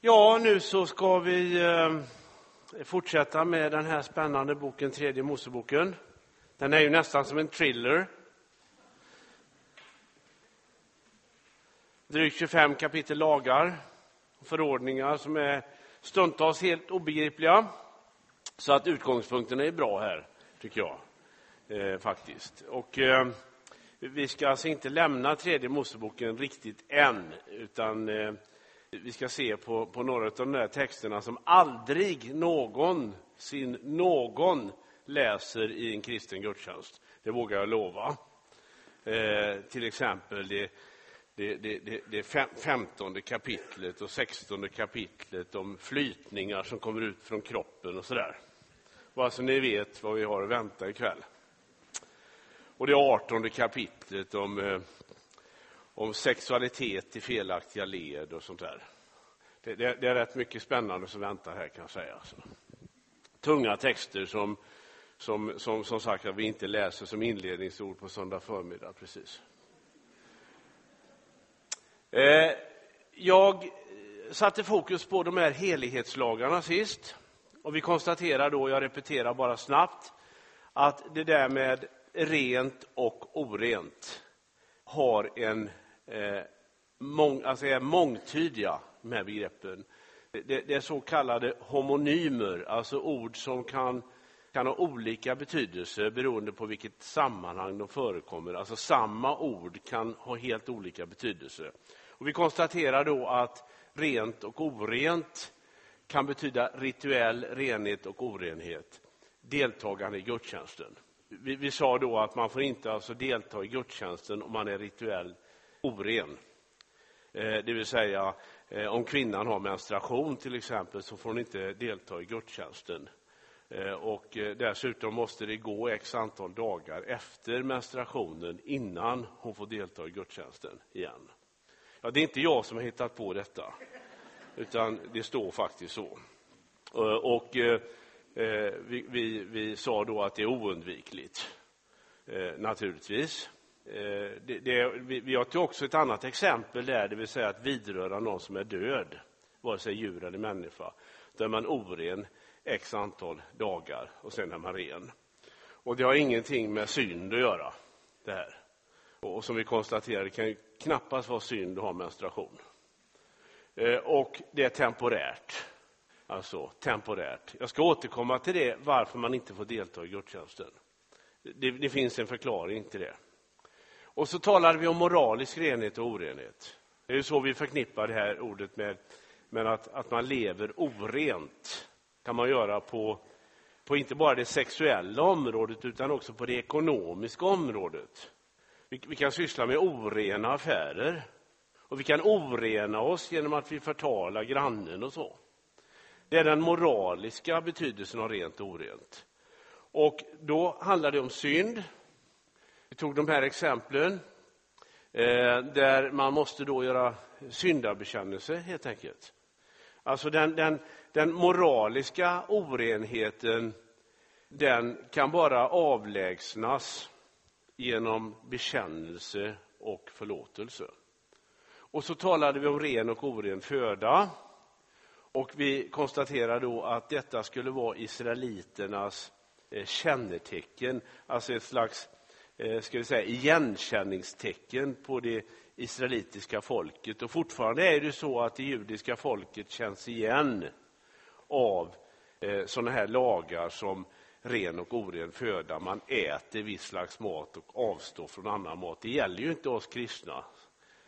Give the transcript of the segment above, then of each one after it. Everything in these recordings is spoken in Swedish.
Ja, nu så ska vi eh, fortsätta med den här spännande boken, Tredje Moseboken. Den är ju nästan som en thriller. Drygt 25 kapitel lagar och förordningar som är stundtals helt obegripliga. Så att utgångspunkten är bra här, tycker jag. Eh, faktiskt. Och, eh, vi ska alltså inte lämna Tredje Moseboken riktigt än, utan eh, vi ska se på, på några av de där texterna som aldrig någonsin någon läser i en kristen gudstjänst. Det vågar jag lova. Eh, till exempel det, det, det, det, femtonde kapitlet och sextonde kapitlet om flytningar som kommer ut från kroppen och sådär. Bara så alltså, ni vet vad vi har att vänta ikväll. Och det artonde kapitlet om eh, om sexualitet i felaktiga led och sånt där. Det, det, det är rätt mycket spännande som väntar här kan jag säga. Alltså. Tunga texter som, som, som, som sagt att vi inte läser som inledningsord på söndag förmiddag precis. Eh, jag satte fokus på de här helighetslagarna sist. Och vi konstaterar då, jag repeterar bara snabbt, att det där med rent och orent har en eh, mång, alltså är mångtydiga, de här begreppen. Det, det, är så kallade homonymer, alltså ord som kan, kan ha olika betydelse beroende på vilket sammanhang de förekommer. Alltså samma ord kan ha helt olika betydelse. Och vi konstaterar då att rent och orent kan betyda rituell renhet och orenhet, deltagande i gudstjänsten. Vi, vi sa då att man får inte alltså delta i gudstjänsten om man är rituell oren. Eh, det vill säga, eh, om kvinnan har menstruation till exempel så får hon inte delta i gudstjänsten. Eh, och dessutom måste det gå x antal dagar efter menstruationen innan hon får delta i gudstjänsten igen. Ja, det är inte jag som har hittat på detta, utan det står faktiskt så. Och vi, vi, vi sa då att det är oundvikligt, naturligtvis. Eh, det, det, vi har också ett annat exempel där, det vill säga att vidröra någon som är död, vare sig djur eller människa. Då är man oren x antal dagar och sen är man ren. Och det har ingenting med synd att göra, det här. Och som vi konstaterade kan ju knappast vara synd att ha menstruation. Eh, och det är temporärt. Alltså temporärt. Jag ska återkomma till det, varför man inte får delta i gudstjänsten. Det, det finns en förklaring till det. Och så talade vi om moralisk renhet och orenhet. Det är ju så vi förknippar det här ordet med, med att, att man lever orent. kan man göra på, på inte bara det sexuella området utan också på det ekonomiska området. Vi, vi kan syssla med orena affärer. Och vi kan orena oss genom att vi förtalar grannen och så. Det är den moraliska betydelsen av rent och orent. Och då handlar det om synd, tog de här exemplen eh, där man måste då göra syndabekännelse, helt enkelt. Alltså den, den, den moraliska orenheten, den kan bara avlägsnas genom bekännelse och förlåtelse. Och så talade vi om ren och oren föda. Och vi konstaterade då att detta skulle vara israeliternas eh, kännetecken, alltså ett slags Eh, ska vi säga, igenkänningstecken på det israelitiska folket. Och fortfarande är det så att det judiska folket känns igen av eh, sådana här lagar som ren och oren föda. Man äter viss slags mat och avstår från annan mat. Det gäller ju inte oss kristna,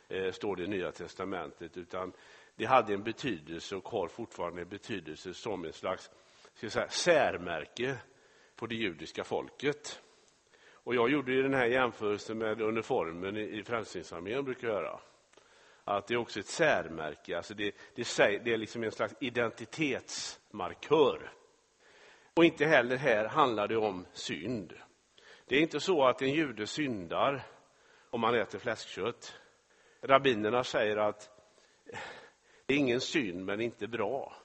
eh, står det i Nya testamentet, utan det hade en betydelse och har fortfarande en betydelse som en slags ska säga, särmärke på det judiska folket. Och jag gjorde ju den här jämförelsen med uniformen i Frälsningsarmén, brukar jag göra. Att det är också ett särmärke, alltså det, det, det är liksom en slags identitetsmarkör. Och inte heller här handlar det om synd. Det är inte så att en jude syndar om man äter fläskkött. Rabbinerna säger att eh, det är ingen synd, men inte bra.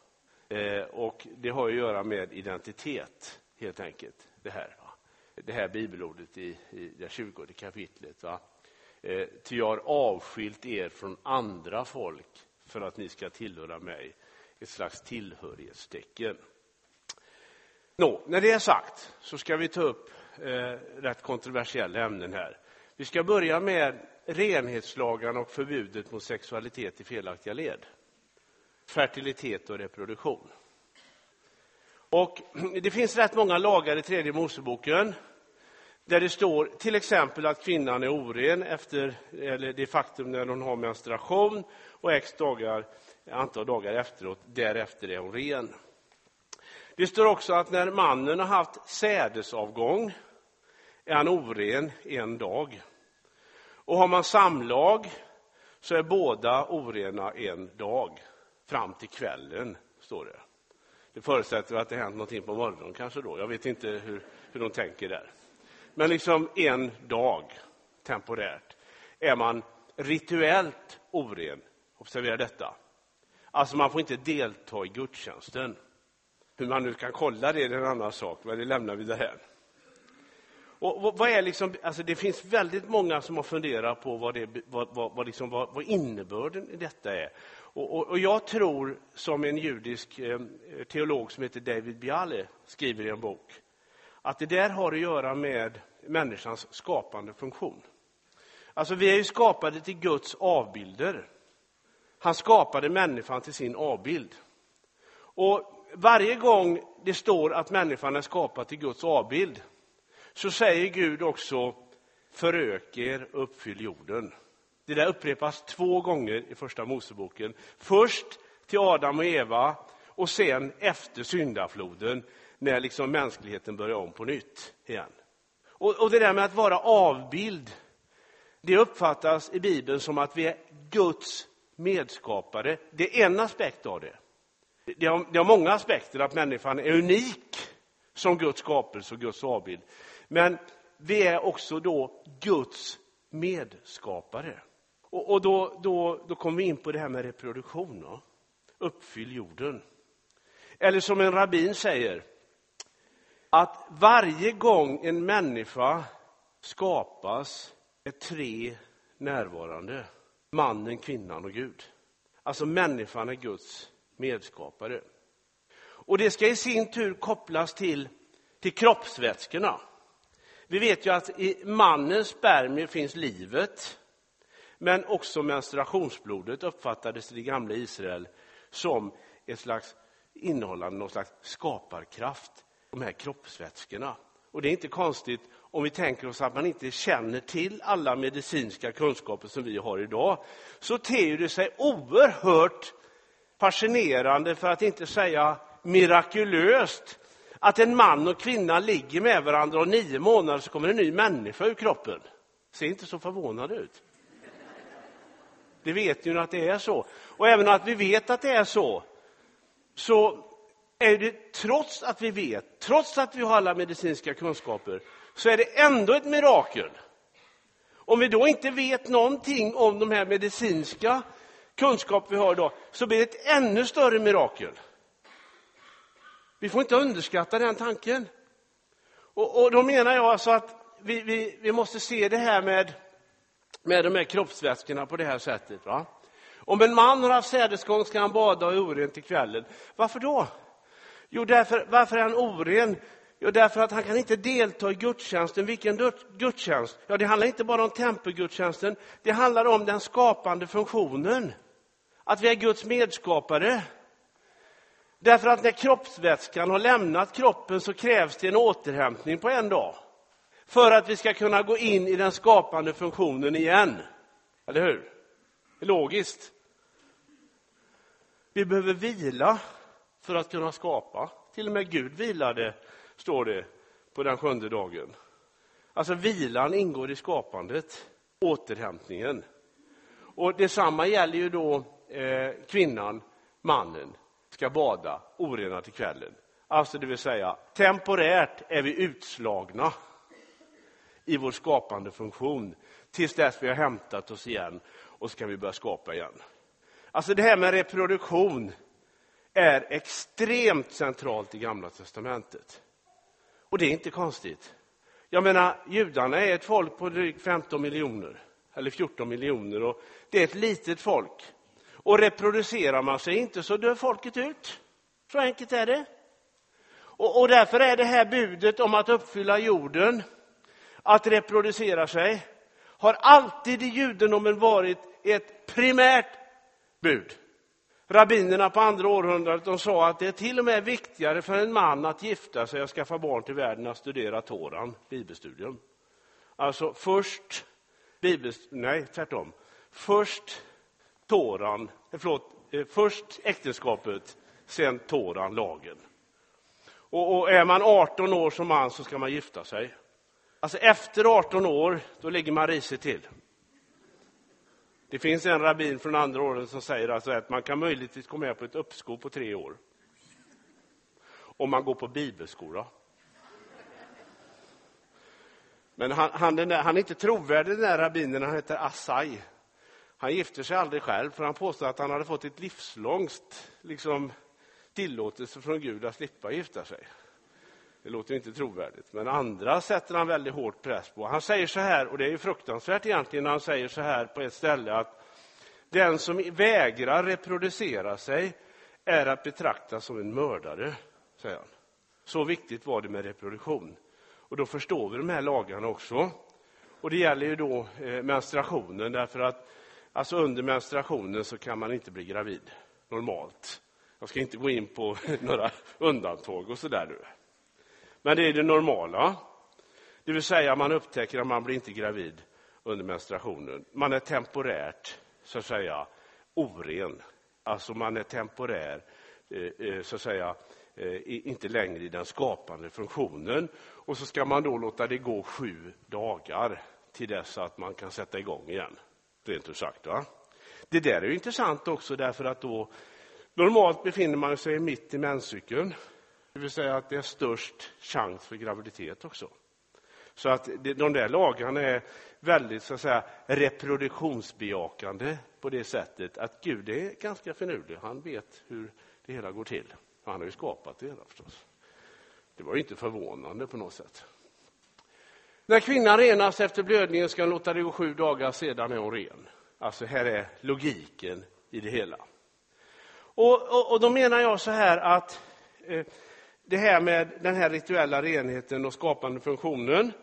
Eh, och det har att göra med identitet, helt enkelt. det här det här bibelordet i, i det tjugonde kapitlet. Va? Eh, ty jag har avskilt er från andra folk för att ni ska tillhöra mig. Ett slags tillhörighetstecken. Nå, när det är sagt så ska vi ta upp eh, rätt kontroversiella ämnen här. Vi ska börja med renhetslagarna och förbudet mot sexualitet i felaktiga led. Fertilitet och reproduktion. Och det finns rätt många lagar i tredje Moseboken där det står till exempel att kvinnan är oren efter eller det faktum när hon har menstruation och x dagar, antal dagar efteråt, därefter är hon ren. Det står också att när mannen har haft sädesavgång är han oren en dag. Och har man samlag så är båda orena en dag, fram till kvällen, står det. Det förutsätter att det hänt någonting på morgonen kanske då. Jag vet inte hur, hur de tänker där. Men liksom en dag, temporärt, är man rituellt oren. Observera detta. Alltså man får inte delta i gudstjänsten. Hur man nu kan kolla det är en annan sak, men det lämnar vi därhän. Och vad är liksom, alltså det finns väldigt många som har funderat på vad, det, vad, vad, vad, liksom, vad, vad innebörden i detta är. Och, och, och, jag tror, som en judisk eh, teolog som heter David Biale skriver i en bok, att det där har att göra med människans skapande funktion. Alltså vi är ju skapade till Guds avbilder. Han skapade människan till sin avbild. Och varje gång det står att människan är skapad till Guds avbild så säger Gud också förök er, uppfyll jorden. Det där upprepas två gånger i Första Moseboken. Först till Adam och Eva och sen efter syndafloden när liksom mänskligheten börjar om på nytt igen. Och, och det där med att vara avbild, det uppfattas i Bibeln som att vi är Guds medskapare. Det är en aspekt av det. Det har, det har många aspekter, att människan är unik som Guds skapelse och Guds avbild. Men vi är också då Guds medskapare. Och, och då, då, då kommer vi in på det här med reproduktion. Då. Uppfyll jorden. Eller som en rabbin säger, att varje gång en människa skapas är tre närvarande. Mannen, kvinnan och Gud. Alltså människan är Guds medskapare. Och det ska i sin tur kopplas till, till kroppsvätskorna. Vi vet ju att i mannens spermier finns livet, men också menstruationsblodet uppfattades i det gamla Israel som ett slags innehållande någon slags skaparkraft, de här kroppsvätskorna. Och det är inte konstigt om vi tänker oss att man inte känner till alla medicinska kunskaper som vi har idag, så ter det sig oerhört fascinerande, för att inte säga mirakulöst, att en man och kvinna ligger med varandra och nio månader så kommer en ny människa ur kroppen. Ser inte så förvånade ut. Det vet ju att det är så. Och även att vi vet att det är så, så är det trots att vi vet, trots att vi har alla medicinska kunskaper, så är det ändå ett mirakel. Om vi då inte vet någonting om de här medicinska kunskaper vi har idag, så blir det ett ännu större mirakel. Vi får inte underskatta den tanken. Och, och då menar jag alltså att vi, vi, vi måste se det här med, med de här kroppsvätskorna på det här sättet. Va? Om en man har haft sädesgång ska han bada och är oren till kvällen. Varför då? Jo, därför, varför är han oren? Jo, därför att han kan inte delta i gudstjänsten. Vilken gudstjänst? Ja, det handlar inte bara om tempelgudstjänsten. Det handlar om den skapande funktionen. Att vi är Guds medskapare. Därför att när kroppsvätskan har lämnat kroppen så krävs det en återhämtning på en dag. För att vi ska kunna gå in i den skapande funktionen igen. Eller hur? Det är logiskt. Vi behöver vila för att kunna skapa. Till och med Gud vilade, står det, på den sjunde dagen. Alltså vilan ingår i skapandet, återhämtningen. Och detsamma gäller ju då eh, kvinnan, mannen ska bada orena till kvällen. Alltså det vill säga, temporärt är vi utslagna i vår skapande funktion tills dess vi har hämtat oss igen och ska vi börja skapa igen. Alltså det här med reproduktion är extremt centralt i Gamla testamentet. Och det är inte konstigt. Jag menar, judarna är ett folk på drygt 15 miljoner, eller 14 miljoner, och det är ett litet folk. Och reproducerar man sig inte så dör folket ut. Så enkelt är det. Och, och därför är det här budet om att uppfylla jorden, att reproducera sig, har alltid i judendomen varit ett primärt bud. Rabbinerna på andra århundradet de sa att det är till och med viktigare för en man att gifta sig och skaffa barn till världen att studera Toran, bibelstudium. Alltså först, bibelst nej tvärtom, först Toran, eh, förlåt, eh, först äktenskapet, sen Toran, lagen. Och, och, är man 18 år som man så ska man gifta sig. Alltså efter 18 år, då ligger man risigt till. Det finns en rabbin från andra åren som säger alltså att man kan möjligtvis gå med på ett uppskov på tre år. Om man går på bibelskola. Men han, han, där, han är inte trovärdig den där rabbinen, han heter Assai. Han gifter sig aldrig själv, för han påstår att han hade fått ett livslångt liksom, tillåtelse från Gud att slippa gifta sig. Det låter inte trovärdigt, men andra sätter han väldigt hård press på. Han säger så här, och det är fruktansvärt egentligen, när han säger så här på ett ställe att den som vägrar reproducera sig är att betrakta som en mördare, säger han. Så viktigt var det med reproduktion. Och då förstår vi de här lagarna också. Och det gäller ju då eh, menstruationen, därför att alltså under menstruationen så kan man inte bli gravid normalt. Jag ska inte gå in på några undantag och så där nu. Men det är det normala. Det vill säga man upptäcker att man blir inte gravid under menstruationen. Man är temporärt, så att säga, oren. Alltså man är temporär, eh, eh, så att säga, eh, inte längre i den skapande funktionen. Och så ska man då låta det gå sju dagar till dess att man kan sätta igång igen. Rent ut sagt. Va? Det där är intressant också därför att då normalt befinner man sig mitt i menscykeln. Det vill säga att det är störst chans för graviditet också. Så att de där lagarna är väldigt så att säga, reproduktionsbejakande på det sättet att Gud är ganska finurlig. Han vet hur det hela går till. Han har ju skapat det hela förstås. Det var ju inte förvånande på något sätt. När kvinnan renas efter blödningen ska hon låta det gå sju dagar, sedan är hon ren. Alltså här är logiken i det hela. Och, och, och då menar jag så här att eh, det här med den här rituella renheten och skapande funktionen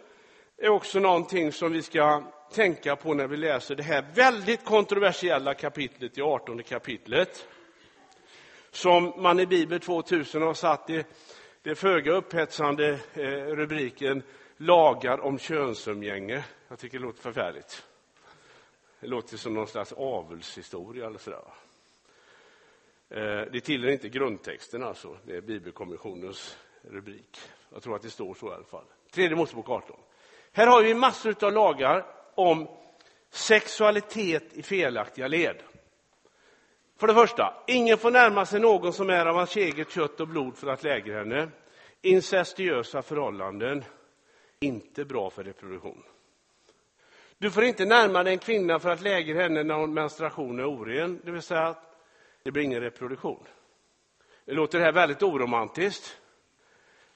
är också någonting som vi ska tänka på när vi läser det här väldigt kontroversiella kapitlet i 18 kapitlet. Som man i Bibel 2000 har satt i det föga upphetsande eh, rubriken Lagar om könsumgänge. Jag tycker det låter förfärligt. Det låter som någon slags avelshistoria eller sådär. Eh, det tillhör inte grundtexten alltså, det är Bibelkommissionens rubrik. Jag tror att det står så i alla fall. Tredje Mosebok 18. Här har vi massor av lagar om sexualitet i felaktiga led. För det första, ingen får närma sig någon som är av hans eget kött och blod för att lägra henne. Incestuösa förhållanden, inte bra för reproduktion. Du får inte närma dig en kvinna för att lägra henne när menstruation är oren, det vill säga det blir ingen reproduktion. Det låter här väldigt oromantiskt.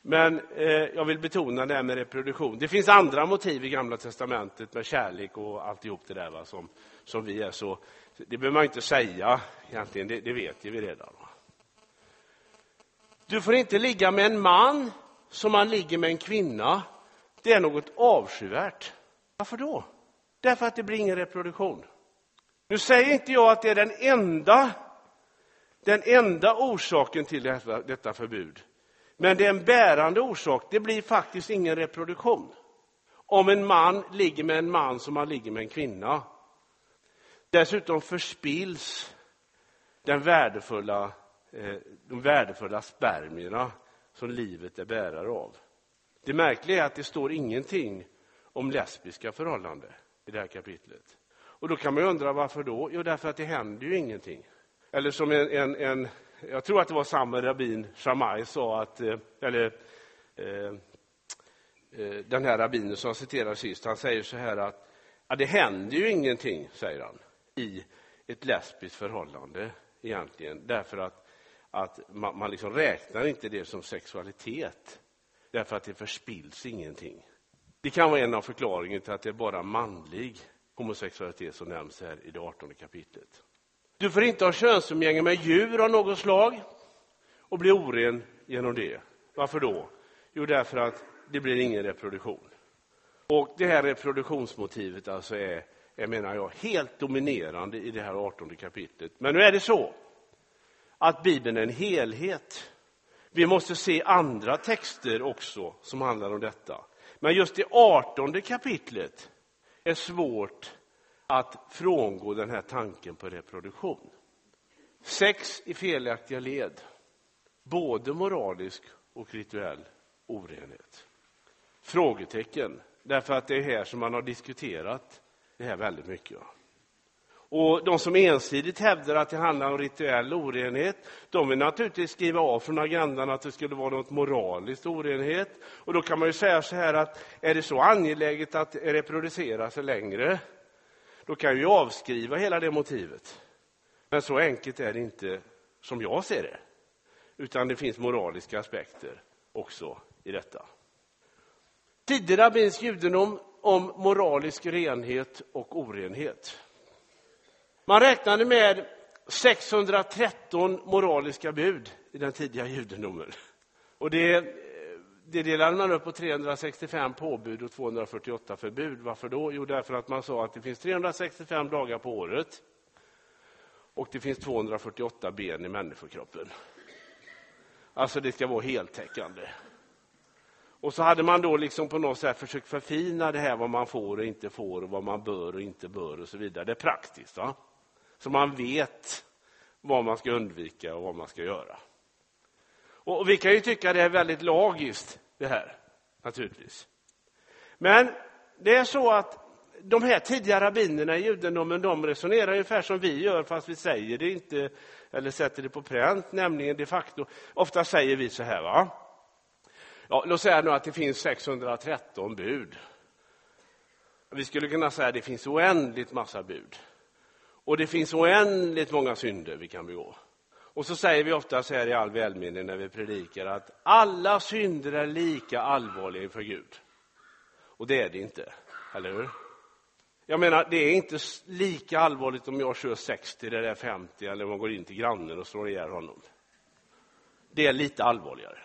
Men eh, jag vill betona det här med reproduktion. Det finns andra motiv i Gamla testamentet med kärlek och alltihop det där va, som, som vi är så... Det behöver man inte säga egentligen, det, det vet vi redan. Va? Du får inte ligga med en man som man ligger med en kvinna. Det är något avskyvärt. Varför då? Därför att det blir ingen reproduktion. Nu säger inte jag att det är den enda den enda orsaken till detta, detta förbud. Men det är en bärande orsak. Det blir faktiskt ingen reproduktion. Om en man ligger med en man som han ligger med en kvinna. Dessutom förspills den värdefulla, eh, de värdefulla spermierna som livet är bärare av. Det märkliga är att det står ingenting om lesbiska förhållanden i det här kapitlet. Och då kan man undra varför då? Jo, därför att det händer ju ingenting. Eller som en, en, en jag tror att det var samma rabbin Shammai sa att, eh, eller eh, eh, den här rabbinen som jag citerade sist, han säger så här att ja, det händer ju ingenting, säger han, i ett lesbiskt förhållande egentligen, därför att, att man, man liksom räknar inte det som sexualitet, därför att det förspills ingenting. Det kan vara en av förklaringarna till att det är bara manlig homosexualitet som nämns här i det 18 kapitlet. Du får inte ha könsumgänge med djur av något slag och bli oren genom det. Varför då? Jo, därför att det blir ingen reproduktion. Och det här reproduktionsmotivet alltså är, är, menar jag, helt dominerande i det här 18 kapitlet. Men nu är det så att Bibeln är en helhet. Vi måste se andra texter också som handlar om detta. Men just det 18 kapitlet är svårt att frångå den här tanken på reproduktion. Sex i felaktiga led, både moralisk och rituell orenhet. Frågetecken, därför att det är här som man har diskuterat det här väldigt mycket. Och de som ensidigt hävdar att det handlar om rituell orenhet, de vill naturligtvis skriva av från agendan att det skulle vara något moraliskt orenhet. Och då kan man ju säga så här att är det så angeläget att reproducera sig längre, då kan vi avskriva hela det motivet. Men så enkelt är det inte som jag ser det, utan det finns moraliska aspekter också i detta. Tidig rabbinsk judendom om moralisk renhet och orenhet. Man räknade med 613 moraliska bud i den tidiga judendomen. Och det, det delade man upp på 365 påbud och 248 förbud. Varför då? Jo, därför att man sa att det finns 365 dagar på året och det finns 248 ben i människokroppen. Alltså, det ska vara heltäckande. Och så hade man då liksom på något sätt försökt förfina det här vad man får och inte får och vad man bör och inte bör och så vidare. Det är praktiskt. Va? Så man vet vad man ska undvika och vad man ska göra. Och vi kan ju tycka det är väldigt lagiskt det här, naturligtvis. Men det är så att de här tidiga rabbinerna i judendomen, de resonerar ungefär som vi gör, fast vi säger det inte, eller sätter det på pränt, nämligen de facto. Ofta säger vi så här, va? Ja, låt säga nu att det finns 613 bud. Vi skulle kunna säga att det finns oändligt massa bud. Och det finns oändligt många synder vi kan begå. Och så säger vi ofta så här i all välmening när vi predikar att alla synder är lika allvarliga inför Gud. Och det är det inte, eller hur? Jag menar, det är inte lika allvarligt om jag kör 60 eller 50 eller om man går in till grannen och slår ihjäl honom. Det är lite allvarligare.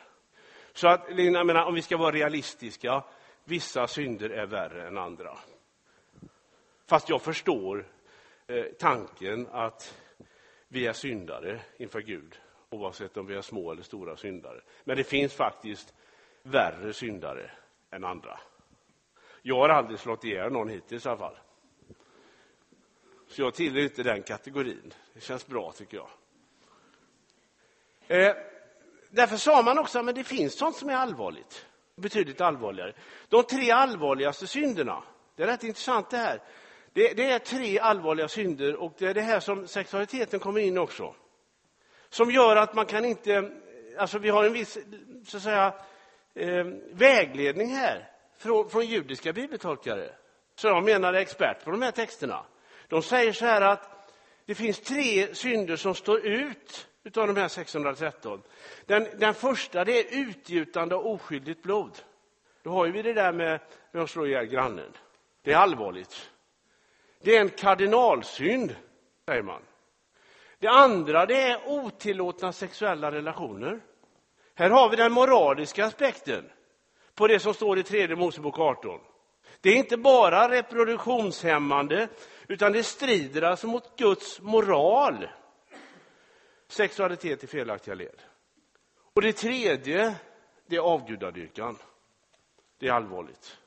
Så att, jag menar, om vi ska vara realistiska, vissa synder är värre än andra. Fast jag förstår eh, tanken att vi är syndare inför Gud, oavsett om vi är små eller stora syndare. Men det finns faktiskt värre syndare än andra. Jag har aldrig slått ihjäl någon hittills i alla fall. Så jag tillhör inte den kategorin. Det känns bra, tycker jag. Eh, därför sa man också att det finns sånt som är allvarligt, betydligt allvarligare. De tre allvarligaste synderna, det är rätt intressant det här. Det, det, är tre allvarliga synder och det är det här som sexualiteten kommer in också. Som gör att man kan inte, alltså vi har en viss, så att säga, eh, vägledning här från, från judiska bibeltolkare. Så jag menar är expert på de här texterna. De säger så här att det finns tre synder som står ut utav de här 613. Den, den första det är utgjutande av oskyldigt blod. Då har vi det där med att slå ihjäl grannen. Det är allvarligt. Det är en kardinalsynd, säger man. Det andra det är otillåtna sexuella relationer. Här har vi den moraliska aspekten på det som står i tredje Mosebok 18. Det är inte bara reproduktionshämmande, utan det strider alltså mot Guds moral. Sexualitet i felaktiga led. Och det tredje, det är avgudadyrkan. Det är allvarligt.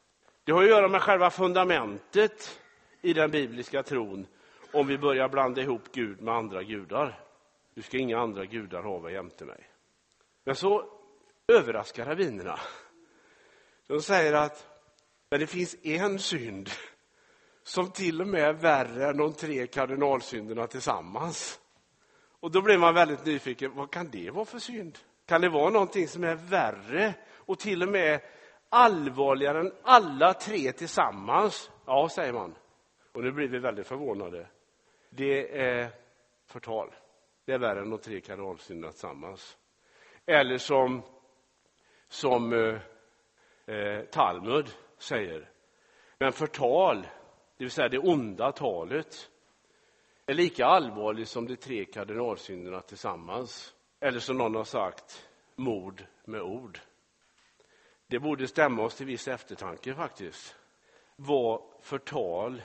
Det har att göra med själva fundamentet i den bibliska tron om vi börjar blanda ihop Gud med andra gudar. Du ska inga andra gudar hava jämte mig. Men så överraskar rabbinerna. De säger att men det finns en synd som till och med är värre än de tre kardinalsynderna tillsammans. Och då blir man väldigt nyfiken. Vad kan det vara för synd? Kan det vara någonting som är värre och till och med allvarligare än alla tre tillsammans? Ja, säger man. Och nu blir vi väldigt förvånade. Det är förtal. Det är värre än de tre kardinalsynderna tillsammans. Eller som, som eh, eh, Talmud säger. Men förtal, det vill säga det onda talet, är lika allvarligt som de tre kardinalsynderna tillsammans. Eller som någon har sagt, mord med ord. Det borde stämma oss till viss eftertanke faktiskt. Vad förtal,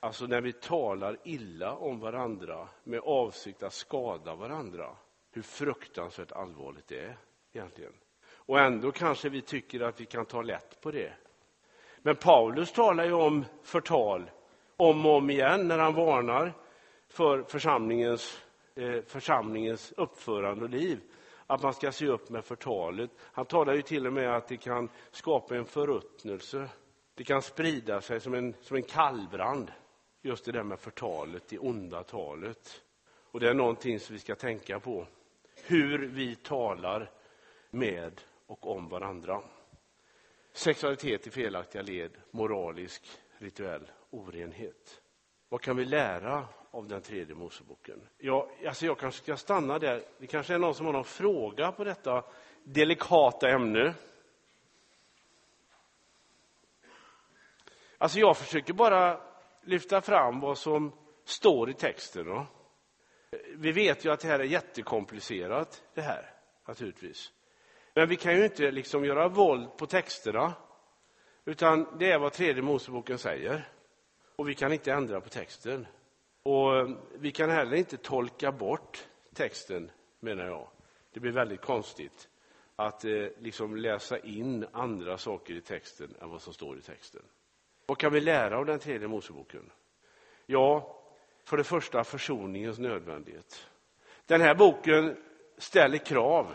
alltså när vi talar illa om varandra med avsikt att skada varandra, hur fruktansvärt allvarligt det är egentligen. Och ändå kanske vi tycker att vi kan ta lätt på det. Men Paulus talar ju om förtal om och om igen när han varnar för församlingens, eh, församlingens uppförande och liv. Att man ska se upp med förtalet. Han talar ju till och med att det kan skapa en förruttnelse. Det kan sprida sig som en, som en kallbrand. Just det där med förtalet, det onda talet. Och det är någonting som vi ska tänka på. Hur vi talar med och om varandra. Sexualitet i felaktiga led, moralisk, rituell orenhet. Vad kan vi lära av den tredje Moseboken? Ja, alltså jag kanske ska stanna där. Det kanske är någon som har någon fråga på detta delikata ämne. Alltså jag försöker bara lyfta fram vad som står i texten. Då. Vi vet ju att det här är jättekomplicerat, det här, naturligtvis. Men vi kan ju inte liksom göra våld på texterna, utan det är vad tredje Moseboken säger. Och vi kan inte ändra på texten. Och eh, vi kan heller inte tolka bort texten, menar jag. Det blir väldigt konstigt att eh, liksom läsa in andra saker i texten än vad som står i texten. Vad kan vi lära av den tredje Moseboken? Ja, för det första försoningens nödvändighet. Den här boken ställer krav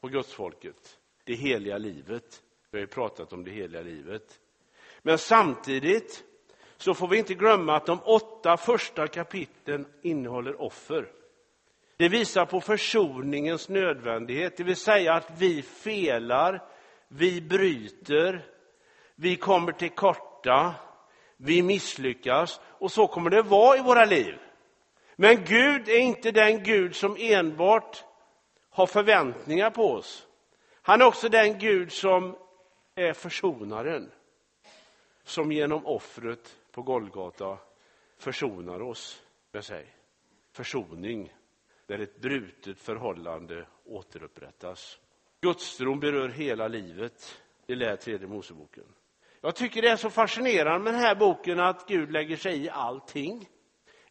på gudsfolket, det heliga livet. Vi har ju pratat om det heliga livet. Men samtidigt så får vi inte glömma att de åtta första kapitlen innehåller offer. Det visar på försoningens nödvändighet, det vill säga att vi felar, vi bryter, vi kommer till korta, vi misslyckas och så kommer det vara i våra liv. Men Gud är inte den Gud som enbart har förväntningar på oss. Han är också den Gud som är försonaren, som genom offret på Golgata försonar oss med sig. Försoning, där ett brutet förhållande återupprättas. Gudstron berör hela livet, det lär tredje Moseboken. Jag tycker det är så fascinerande med den här boken att Gud lägger sig i allting.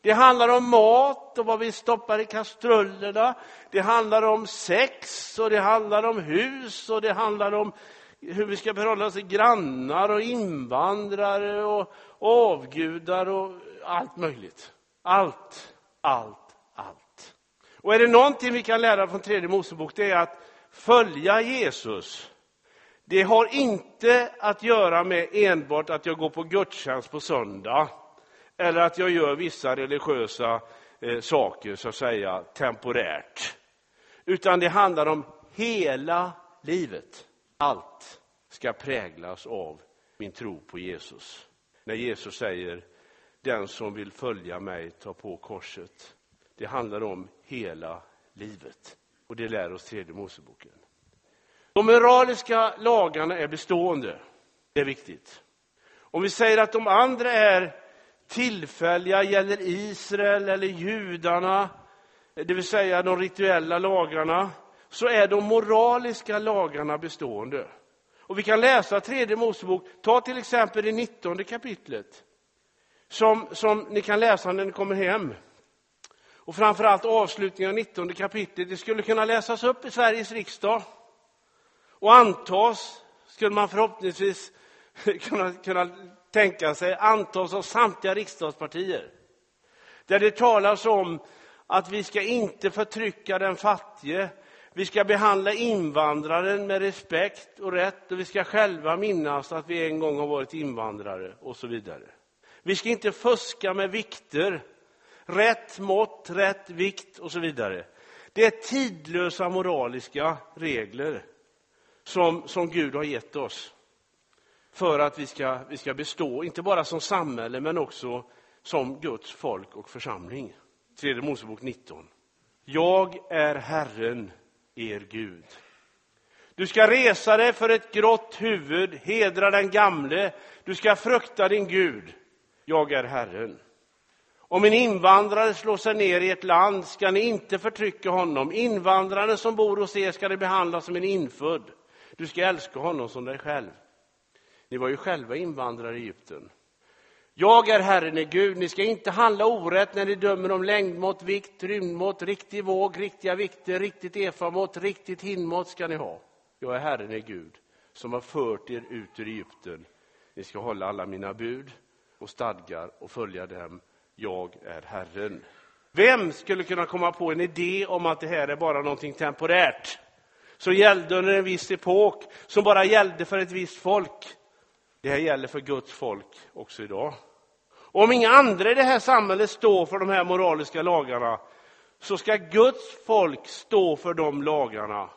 Det handlar om mat och vad vi stoppar i kastrullerna. Det handlar om sex och det handlar om hus och det handlar om hur vi ska förhålla oss till grannar och invandrare och avgudar och allt möjligt. Allt, allt, allt. Och är det någonting vi kan lära från tredje Mosebok, det är att följa Jesus. Det har inte att göra med enbart att jag går på gudstjänst på söndag eller att jag gör vissa religiösa eh, saker, så att säga, temporärt. Utan det handlar om hela livet. Allt ska präglas av min tro på Jesus. När Jesus säger, den som vill följa mig, ta på korset. Det handlar om hela livet. Och det lär oss tredje Moseboken. De moraliska lagarna är bestående. Det är viktigt. Om vi säger att de andra är tillfälliga, gäller Israel eller judarna, det vill säga de rituella lagarna, så är de moraliska lagarna bestående. Och vi kan läsa tredje Mosebok, ta till exempel det 19 kapitlet, som, som ni kan läsa när ni kommer hem. Och framförallt avslutningen av 19 kapitlet, det skulle kunna läsas upp i Sveriges riksdag och antas, skulle man förhoppningsvis kunna, kunna tänka sig, antas av samtliga riksdagspartier. Där det talas om att vi ska inte förtrycka den fattige, vi ska behandla invandraren med respekt och rätt och vi ska själva minnas att vi en gång har varit invandrare och så vidare. Vi ska inte fuska med vikter, rätt mått, rätt vikt och så vidare. Det är tidlösa moraliska regler som, som Gud har gett oss för att vi ska, vi ska bestå, inte bara som samhälle men också som Guds folk och församling. Tredje Mosebok 19. Jag är Herren, er Gud. Du ska resa dig för ett grått huvud, hedra den gamle, du ska frukta din Gud. Jag är Herren. Om en invandrare slår sig ner i ett land ska ni inte förtrycka honom. Invandraren som bor hos er ska ni behandla som en infödd. Du ska älska honom som dig själv. Ni var ju själva invandrare i Egypten. Jag är Herren i Gud. Ni ska inte handla orätt när ni dömer om längdmått, vikt, rymdmått, riktig våg, riktiga vikter, riktigt efamått, riktigt hinmått ska ni ha. Jag är Herren i Gud som har fört er ut ur Egypten. Ni ska hålla alla mina bud och stadgar och följa dem. Jag är Herren. Vem skulle kunna komma på en idé om att det här är bara någonting temporärt? Som gällde under en viss epok, som bara gällde för ett visst folk. Det här gäller för Guds folk också idag. Och om inga andra i det här samhället står för de här moraliska lagarna så ska Guds folk stå för de lagarna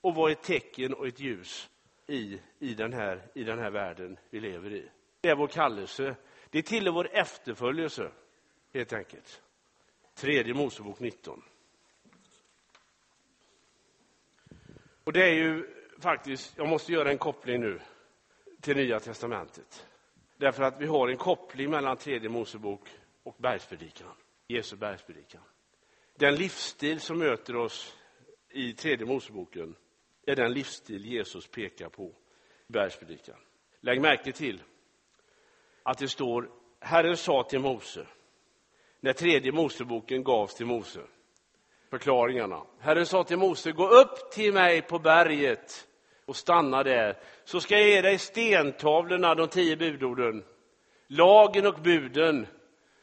och vara ett tecken och ett ljus i, i, den här, i den här världen vi lever i. Det är vår kallelse. Det tillhör vår efterföljelse, helt enkelt. Tredje Mosebok 19. Och det är ju faktiskt, jag måste göra en koppling nu till Nya Testamentet. Därför att vi har en koppling mellan tredje Mosebok och bergspredikan, Jesu bergspredikan. Den livsstil som möter oss i tredje Moseboken är den livsstil Jesus pekar på i bergspredikan. Lägg märke till att det står Herren sa till Mose, när tredje Moseboken gavs till Mose. Förklaringarna. Herren sa till Mose, gå upp till mig på berget och stanna där, så ska jag ge dig stentavlorna, de tio budorden, lagen och buden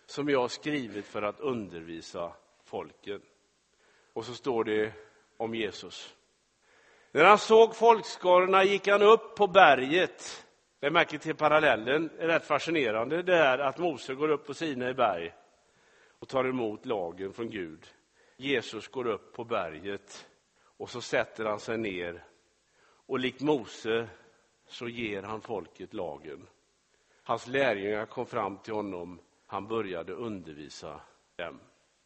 som jag har skrivit för att undervisa folken. Och så står det om Jesus. När han såg folkskarorna gick han upp på berget. Det märker till parallellen, det är rätt fascinerande det är att Mose går upp på Sinai berg och tar emot lagen från Gud. Jesus går upp på berget och så sätter han sig ner och likt Mose så ger han folket lagen. Hans lärjungar kom fram till honom, han började undervisa dem.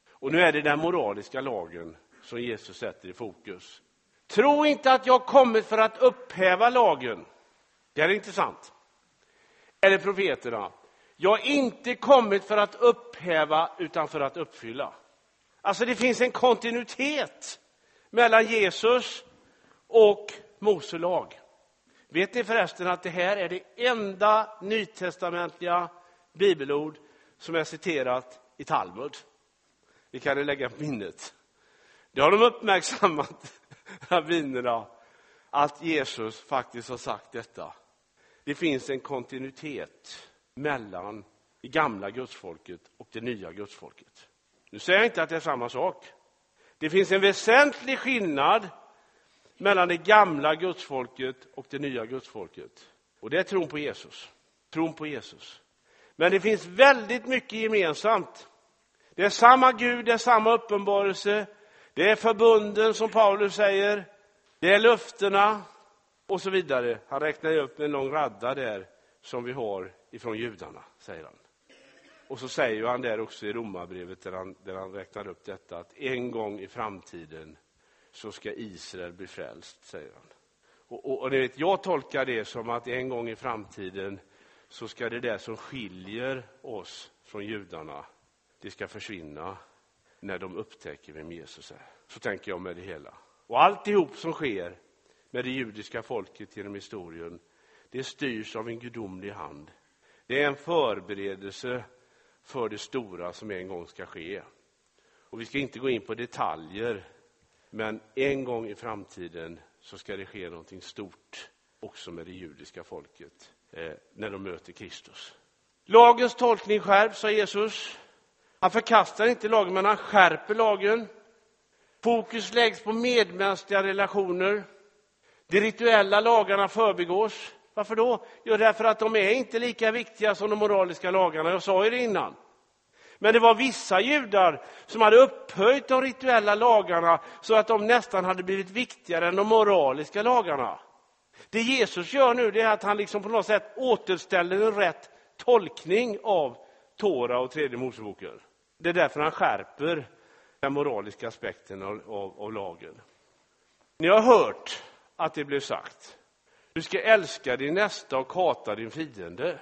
Och nu är det den moraliska lagen som Jesus sätter i fokus. Tro inte att jag kommit för att upphäva lagen. Det är intressant. Eller profeterna. Jag har inte kommit för att upphäva, utan för att uppfylla. Alltså det finns en kontinuitet mellan Jesus och Mose lag. Vet ni förresten att det här är det enda nytestamentliga bibelord som är citerat i Talmud? Det kan ni lägga på minnet. Det har de uppmärksammat, rabbinerna, att Jesus faktiskt har sagt detta. Det finns en kontinuitet mellan det gamla gudsfolket och det nya gudsfolket. Nu säger jag inte att det är samma sak. Det finns en väsentlig skillnad mellan det gamla gudsfolket och det nya gudsfolket. Och det är tron på Jesus. Tron på Jesus. Men det finns väldigt mycket gemensamt. Det är samma Gud, det är samma uppenbarelse, det är förbunden som Paulus säger, det är löftena och så vidare. Han räknar upp en lång radda där som vi har ifrån judarna, säger han. Och så säger han där också i Romarbrevet där han, där han räknar upp detta att en gång i framtiden så ska Israel bli frälst, säger han. Och, och, och vet, jag tolkar det som att en gång i framtiden så ska det där som skiljer oss från judarna, det ska försvinna när de upptäcker vem Jesus är. Så tänker jag med det hela. Och alltihop som sker med det judiska folket genom historien, det styrs av en gudomlig hand. Det är en förberedelse för det stora som en gång ska ske. Och vi ska inte gå in på detaljer men en gång i framtiden så ska det ske någonting stort också med det judiska folket eh, när de möter Kristus. Lagens tolkning skärps, sa Jesus. Han förkastar inte lagen, men han skärper lagen. Fokus läggs på medmänskliga relationer. De rituella lagarna förbigås. Varför då? Jo, därför att de är inte lika viktiga som de moraliska lagarna. Jag sa ju det innan. Men det var vissa judar som hade upphöjt de rituella lagarna så att de nästan hade blivit viktigare än de moraliska lagarna. Det Jesus gör nu är att han liksom på något sätt återställer en rätt tolkning av Tora och tredje Moseboken. Det är därför han skärper den moraliska aspekten av, av, av lagen. Ni har hört att det blev sagt. Du ska älska din nästa och hata din fiende.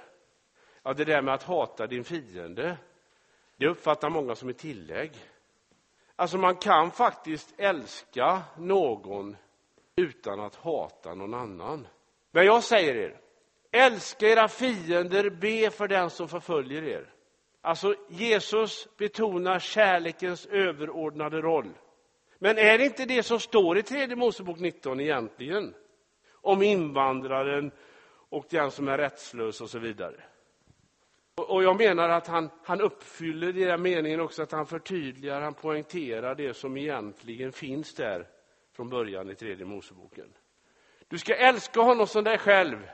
Ja, det där med att hata din fiende, Det uppfattar många som ett tillägg. Alltså man kan faktiskt älska någon utan att hata någon annan. Men jag säger er, älska era fiender, be för den som förföljer er. Alltså Jesus betonar kärlekens överordnade roll. Men är det inte det som står i tredje Mosebok 19 egentligen? Om invandraren och den som är rättslös och så vidare. Och jag menar att han, han uppfyller i den meningen också att han förtydligar, han poängterar det som egentligen finns där från början i tredje Moseboken. Du ska älska honom som dig själv.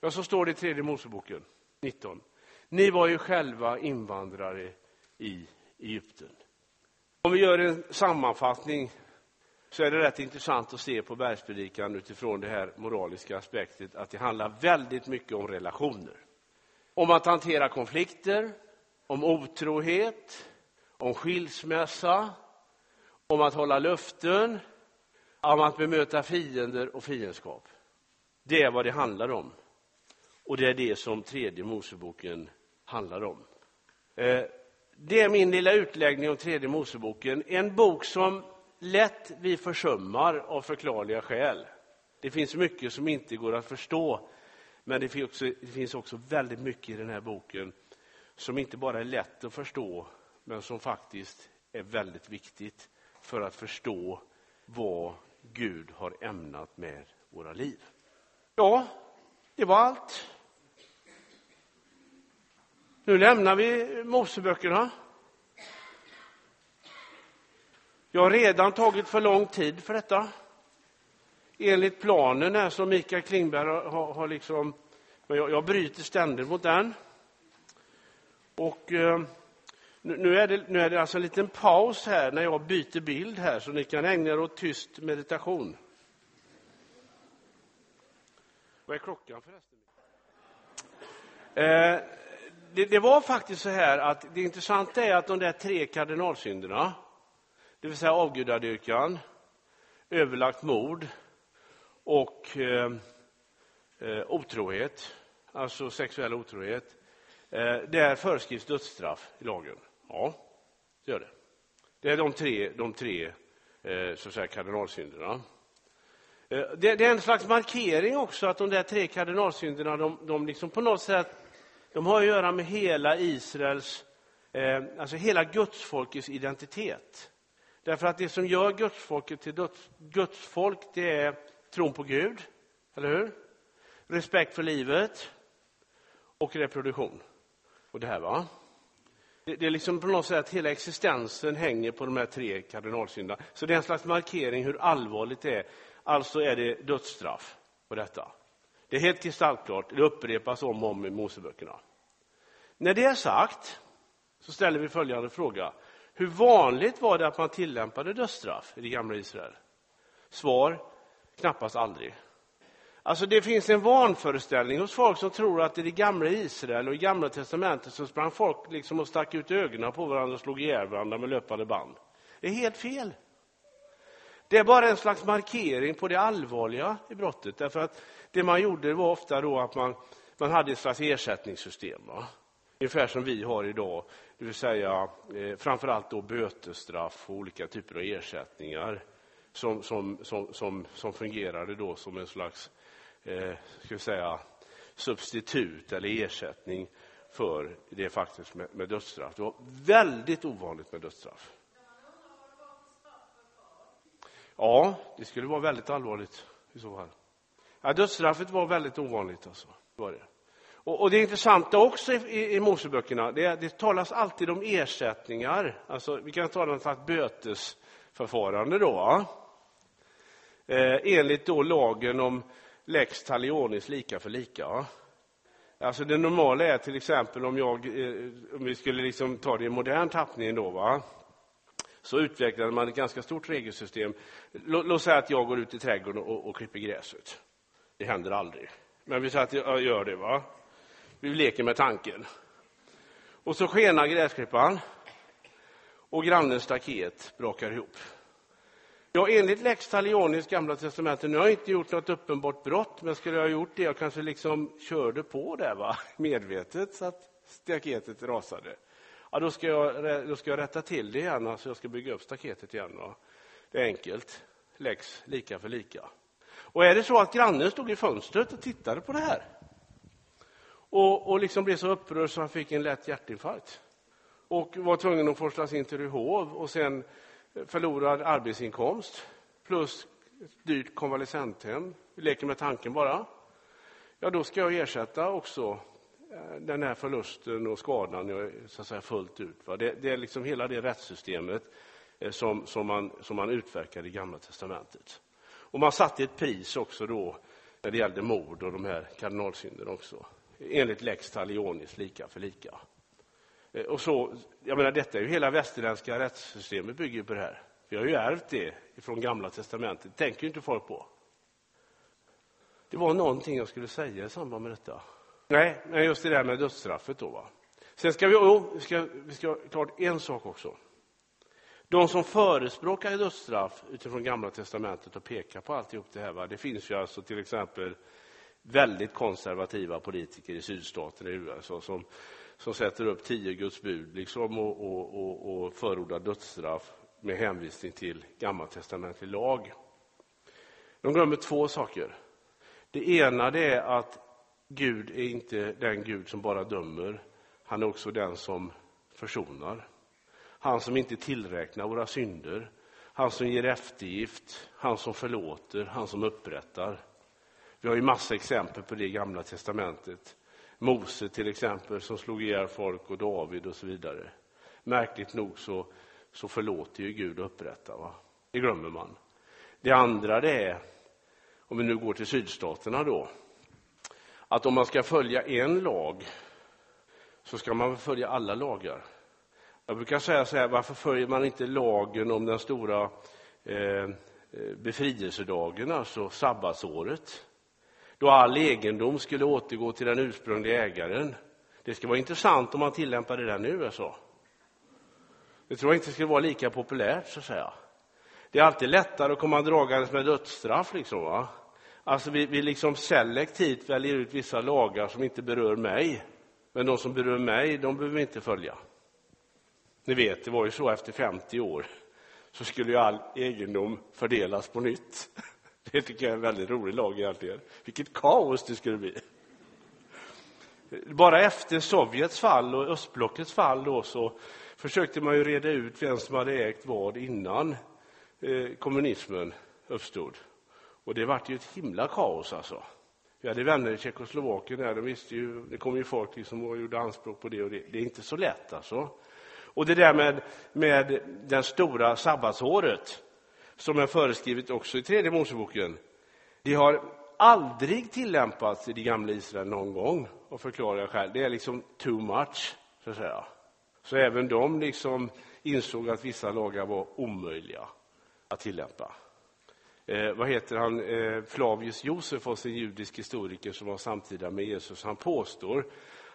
Ja, så står det i tredje Moseboken 19. Ni var ju själva invandrare i Egypten. Om vi gör en sammanfattning så är det rätt intressant att se på bergspredikan utifrån det här moraliska aspektet att det handlar väldigt mycket om relationer. Om att hantera konflikter, om otrohet, om skilsmässa, om att hålla löften, om att bemöta fiender och fiendskap. Det är vad det handlar om. Och det är det som tredje Moseboken handlar om. Eh, det är min lilla utläggning om tredje Moseboken. En bok som lätt vi försummar av förklarliga skäl. Det finns mycket som inte går att förstå, men det finns, också, det finns också väldigt mycket i den här boken som inte bara är lätt att förstå, men som faktiskt är väldigt viktigt för att förstå vad Gud har ämnat med våra liv. Ja, det var allt. Nu lämnar vi Moseböckerna. Jag har redan tagit för lång tid för detta. Enligt planen är som Mikael Klingberg har, har liksom, jag, jag bryter ständigt mot den. Och eh, nu, är det, nu är det alltså en liten paus här när jag byter bild här så ni kan ägna er åt tyst meditation. Vad är klockan förresten? Eh, det, det, var faktiskt så här att det intressanta är att de där tre kardinalsynderna, det vill säga avgudadyrkan, överlagt mord och eh, eh, otrohet, alltså sexuell otrohet, eh, där föreskrivs dödsstraff i lagen. Ja, det gör det. Det är de tre, de tre eh, så att säga, kardinalsynderna. Eh, det, det, är en slags markering också att de där tre kardinalsynderna, de, de liksom på något sätt de har att göra med hela Israels, eh, alltså hela gudsfolkets identitet. Därför att det som gör gudsfolket till döds, gudsfolk, det är tron på Gud, eller hur? Respekt för livet och reproduktion. Och det här, va? Det, det är liksom på något sätt hela existensen hänger på de här tre kardinalsynderna. Så det är en slags markering hur allvarligt det är. Alltså är det dödsstraff på detta. Det är helt kristallklart, det upprepas om och om i Moseböckerna. När det är sagt så ställer vi följande fråga. Hur vanligt var det att man tillämpade dödsstraff i det gamla Israel? Svar, knappast aldrig. Alltså det finns en vanföreställning hos folk som tror att i det gamla Israel och i gamla testamentet så sprang folk liksom och stack ut ögonen på varandra och slog ihjäl varandra med löpande band. Det är helt fel. Det är bara en slags markering på det allvarliga i brottet. Därför att det man gjorde var ofta då att man, man hade ett slags ersättningssystem. Va? Ungefär som vi har idag, det vill säga eh, framförallt då bötesstraff och olika typer av ersättningar som, som, som, som, som fungerade då som en slags eh, ska vi säga, substitut eller ersättning för det faktiskt med, med dödsstraff. Det var väldigt ovanligt med dödsstraff. Ja, det skulle vara väldigt allvarligt i så fall. Ja, dödsstraffet var väldigt ovanligt. Alltså. Var det. Och, och det intressanta också i, i, i Moseböckerna, det, det talas alltid om ersättningar. Alltså, vi kan tala om ett slags bötesförfarande då. Eh, enligt då lagen om lex talionis, lika för lika. Alltså det normala är till exempel om, jag, eh, om vi skulle liksom ta det i modern tappning då, va? så utvecklade man ett ganska stort regelsystem. Låt, låt säga att jag går ut i trädgården och, och klipper gräset. Det händer aldrig. Men vi säger att jag gör det. va? Vi leker med tanken. Och så skenar gräsklipparen och grannens staket brakar ihop. Ja, enligt lex talionis gamla testamente, nu har jag inte gjort något uppenbart brott, men skulle jag ha gjort det, jag kanske liksom körde på det va? medvetet så att staketet rasade. Ja, då ska jag, då ska jag rätta till det igen, alltså jag ska bygga upp staketet igen. Va? Det är enkelt. Lex, lika för lika. Och är det så att grannen stod i fönstret och tittade på det här och, och liksom blev så upprörd så han fick en lätt hjärtinfarkt och var tvungen att forslas in till Ryhov och sen förlorad arbetsinkomst plus ett dyrt konvalescenthem. Vi leker med tanken bara. Ja, då ska jag ersätta också eh, den här förlusten och skadan så att säga, fullt ut. Va? Det, det är liksom hela det rättssystemet eh, som, som, man, som man utverkar i Gamla testamentet. Och man satte ett pris också då när det gällde mord och de här kardinalsynderna också. Enligt lex talionis, lika för lika. Eh, och så, jag menar, detta är ju hela västerländska rättssystemet bygger på det här. Vi har ju ärvt det från Gamla testamentet. Det tänker ju inte folk på. Det var någonting jag skulle säga i samband med detta. Nej, men just det där med dödsstraffet då. Va? Sen ska vi, oh, vi, ska, vi ska klart en sak också. De som förespråkar dödsstraff utifrån Gamla testamentet och pekar på alltihop det här. Va? Det finns ju alltså till exempel väldigt konservativa politiker i sydstaterna i USA som, som sätter upp tio Guds bud liksom, och, och, och, och förordar dödsstraff med hänvisning till gammaltestamentlig lag. De glömmer två saker. Det ena det är att Gud är inte den Gud som bara dömer. Han är också den som försonar. Han som inte tillräknar våra synder. Han som ger eftergift, han som förlåter, han som upprättar. Vi har ju massa exempel på det i Gamla testamentet. Mose till exempel som slog ihjäl folk och David och så vidare. Märkligt nog så, så förlåter ju Gud och upprättar. Va? Det glömmer man. Det andra det är, om vi nu går till sydstaterna då, att om man ska följa en lag så ska man följa alla lagar. Jag brukar säga så här, varför följer man inte lagen om den stora eh, eh befrielsedagen, alltså sabbatsåret? Då all egendom skulle återgå till den ursprungliga ägaren. Det skulle vara intressant om man tillämpade den i USA. Det tror jag inte skulle vara lika populärt, så att säga. Det är alltid lättare att komma dragandes med dödsstraff. Liksom, va? Alltså vi, vi liksom selektivt väljer ut vissa lagar som inte berör mig. Men de som berör mig, de behöver vi inte följa. Ni vet, det var ju så efter 50 år så skulle ju all egendom fördelas på nytt. Det tycker jag är en väldigt rolig lag egentligen. Vilket kaos det skulle bli. Bara efter Sovjets fall och östblockets fall då så försökte man ju reda ut vem som hade ägt vad innan eh, kommunismen uppstod. Och det vart ju ett himla kaos alltså. Vi hade vänner i Tjeckoslovakien där, de visste ju, det kom ju folk liksom och gjorde anspråk på det och det. Det är inte så lätt alltså. Och det där med, med den stora sabbatsåret, som är föreskrivet också i tredje Moseboken. Det har aldrig tillämpats i det gamla Israel någon gång, och förklarar jag själv. Det är liksom too much, så att säga. Så även de liksom insåg att vissa lagar var omöjliga att tillämpa. Eh, vad heter han? Eh, Flavius Josefos, en judisk historiker som var samtida med Jesus, han påstår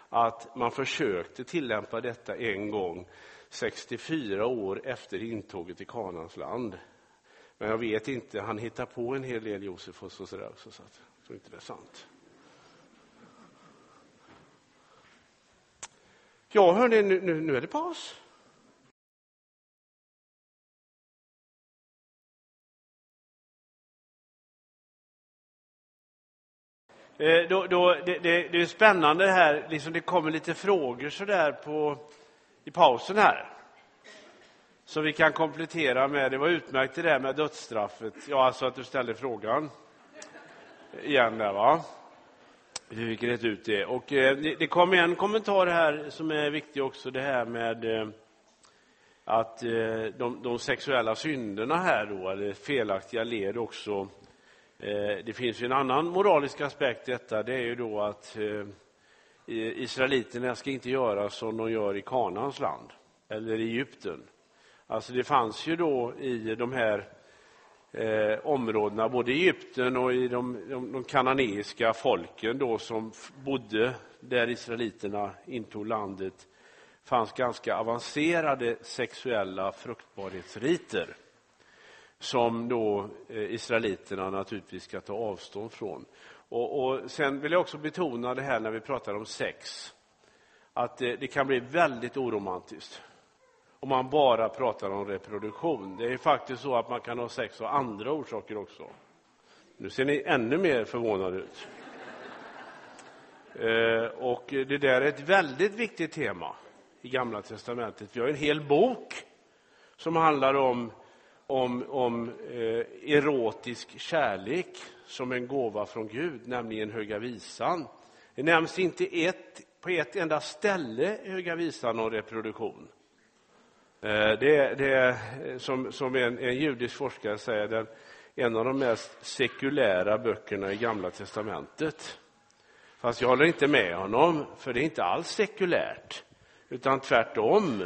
att man försökte tillämpa detta en gång 64 år efter intåget i Kanans land. Men jag vet inte, han hittar på en hel del Josefus och sådär också, så att jag tror inte det är sant. Ja, hörni, nu, nu, nu är det paus. Eh, då, då, det, det, det, är spännande här, liksom det kommer lite frågor så där på, i pausen här som vi kan komplettera med. Det var utmärkt det där med dödsstraffet. Ja, alltså att du ställde frågan igen där, va? Vi fick rätt ut det. Och eh, det, kom en kommentar här som är viktig också, det här med eh, att eh, de, de, sexuella synderna här då, eller felaktiga led också. Eh, det finns ju en annan moralisk aspekt i detta, det är ju då att eh, israeliterna ska inte göra som de gör i Kanans land, eller i Egypten. Alltså det fanns ju då i de här eh, områdena, både i Egypten och i de, de, de kananeiska folken då som bodde där israeliterna intog landet, fanns ganska avancerade sexuella fruktbarhetsriter som då eh, israeliterna naturligtvis ska ta avstånd från. Och, och sen vill jag också betona det här när vi pratar om sex att det, det kan bli väldigt oromantiskt om man bara pratar om reproduktion. Det är faktiskt så att man kan ha sex av andra orsaker också. Nu ser ni ännu mer förvånade ut. Eh, och det där är ett väldigt viktigt tema i Gamla testamentet. Vi har en hel bok som handlar om, om, om eh, erotisk kärlek som en gåva från Gud, nämligen Höga visan. Det nämns inte ett, på ett enda ställe i Höga visan om reproduktion. Det, det är eh, som, som en, en judisk forskare säger, den, en av de mest sekulära böckerna i Gamla testamentet. Fast jag håller inte med honom, för det är inte alls sekulärt, utan tvärtom.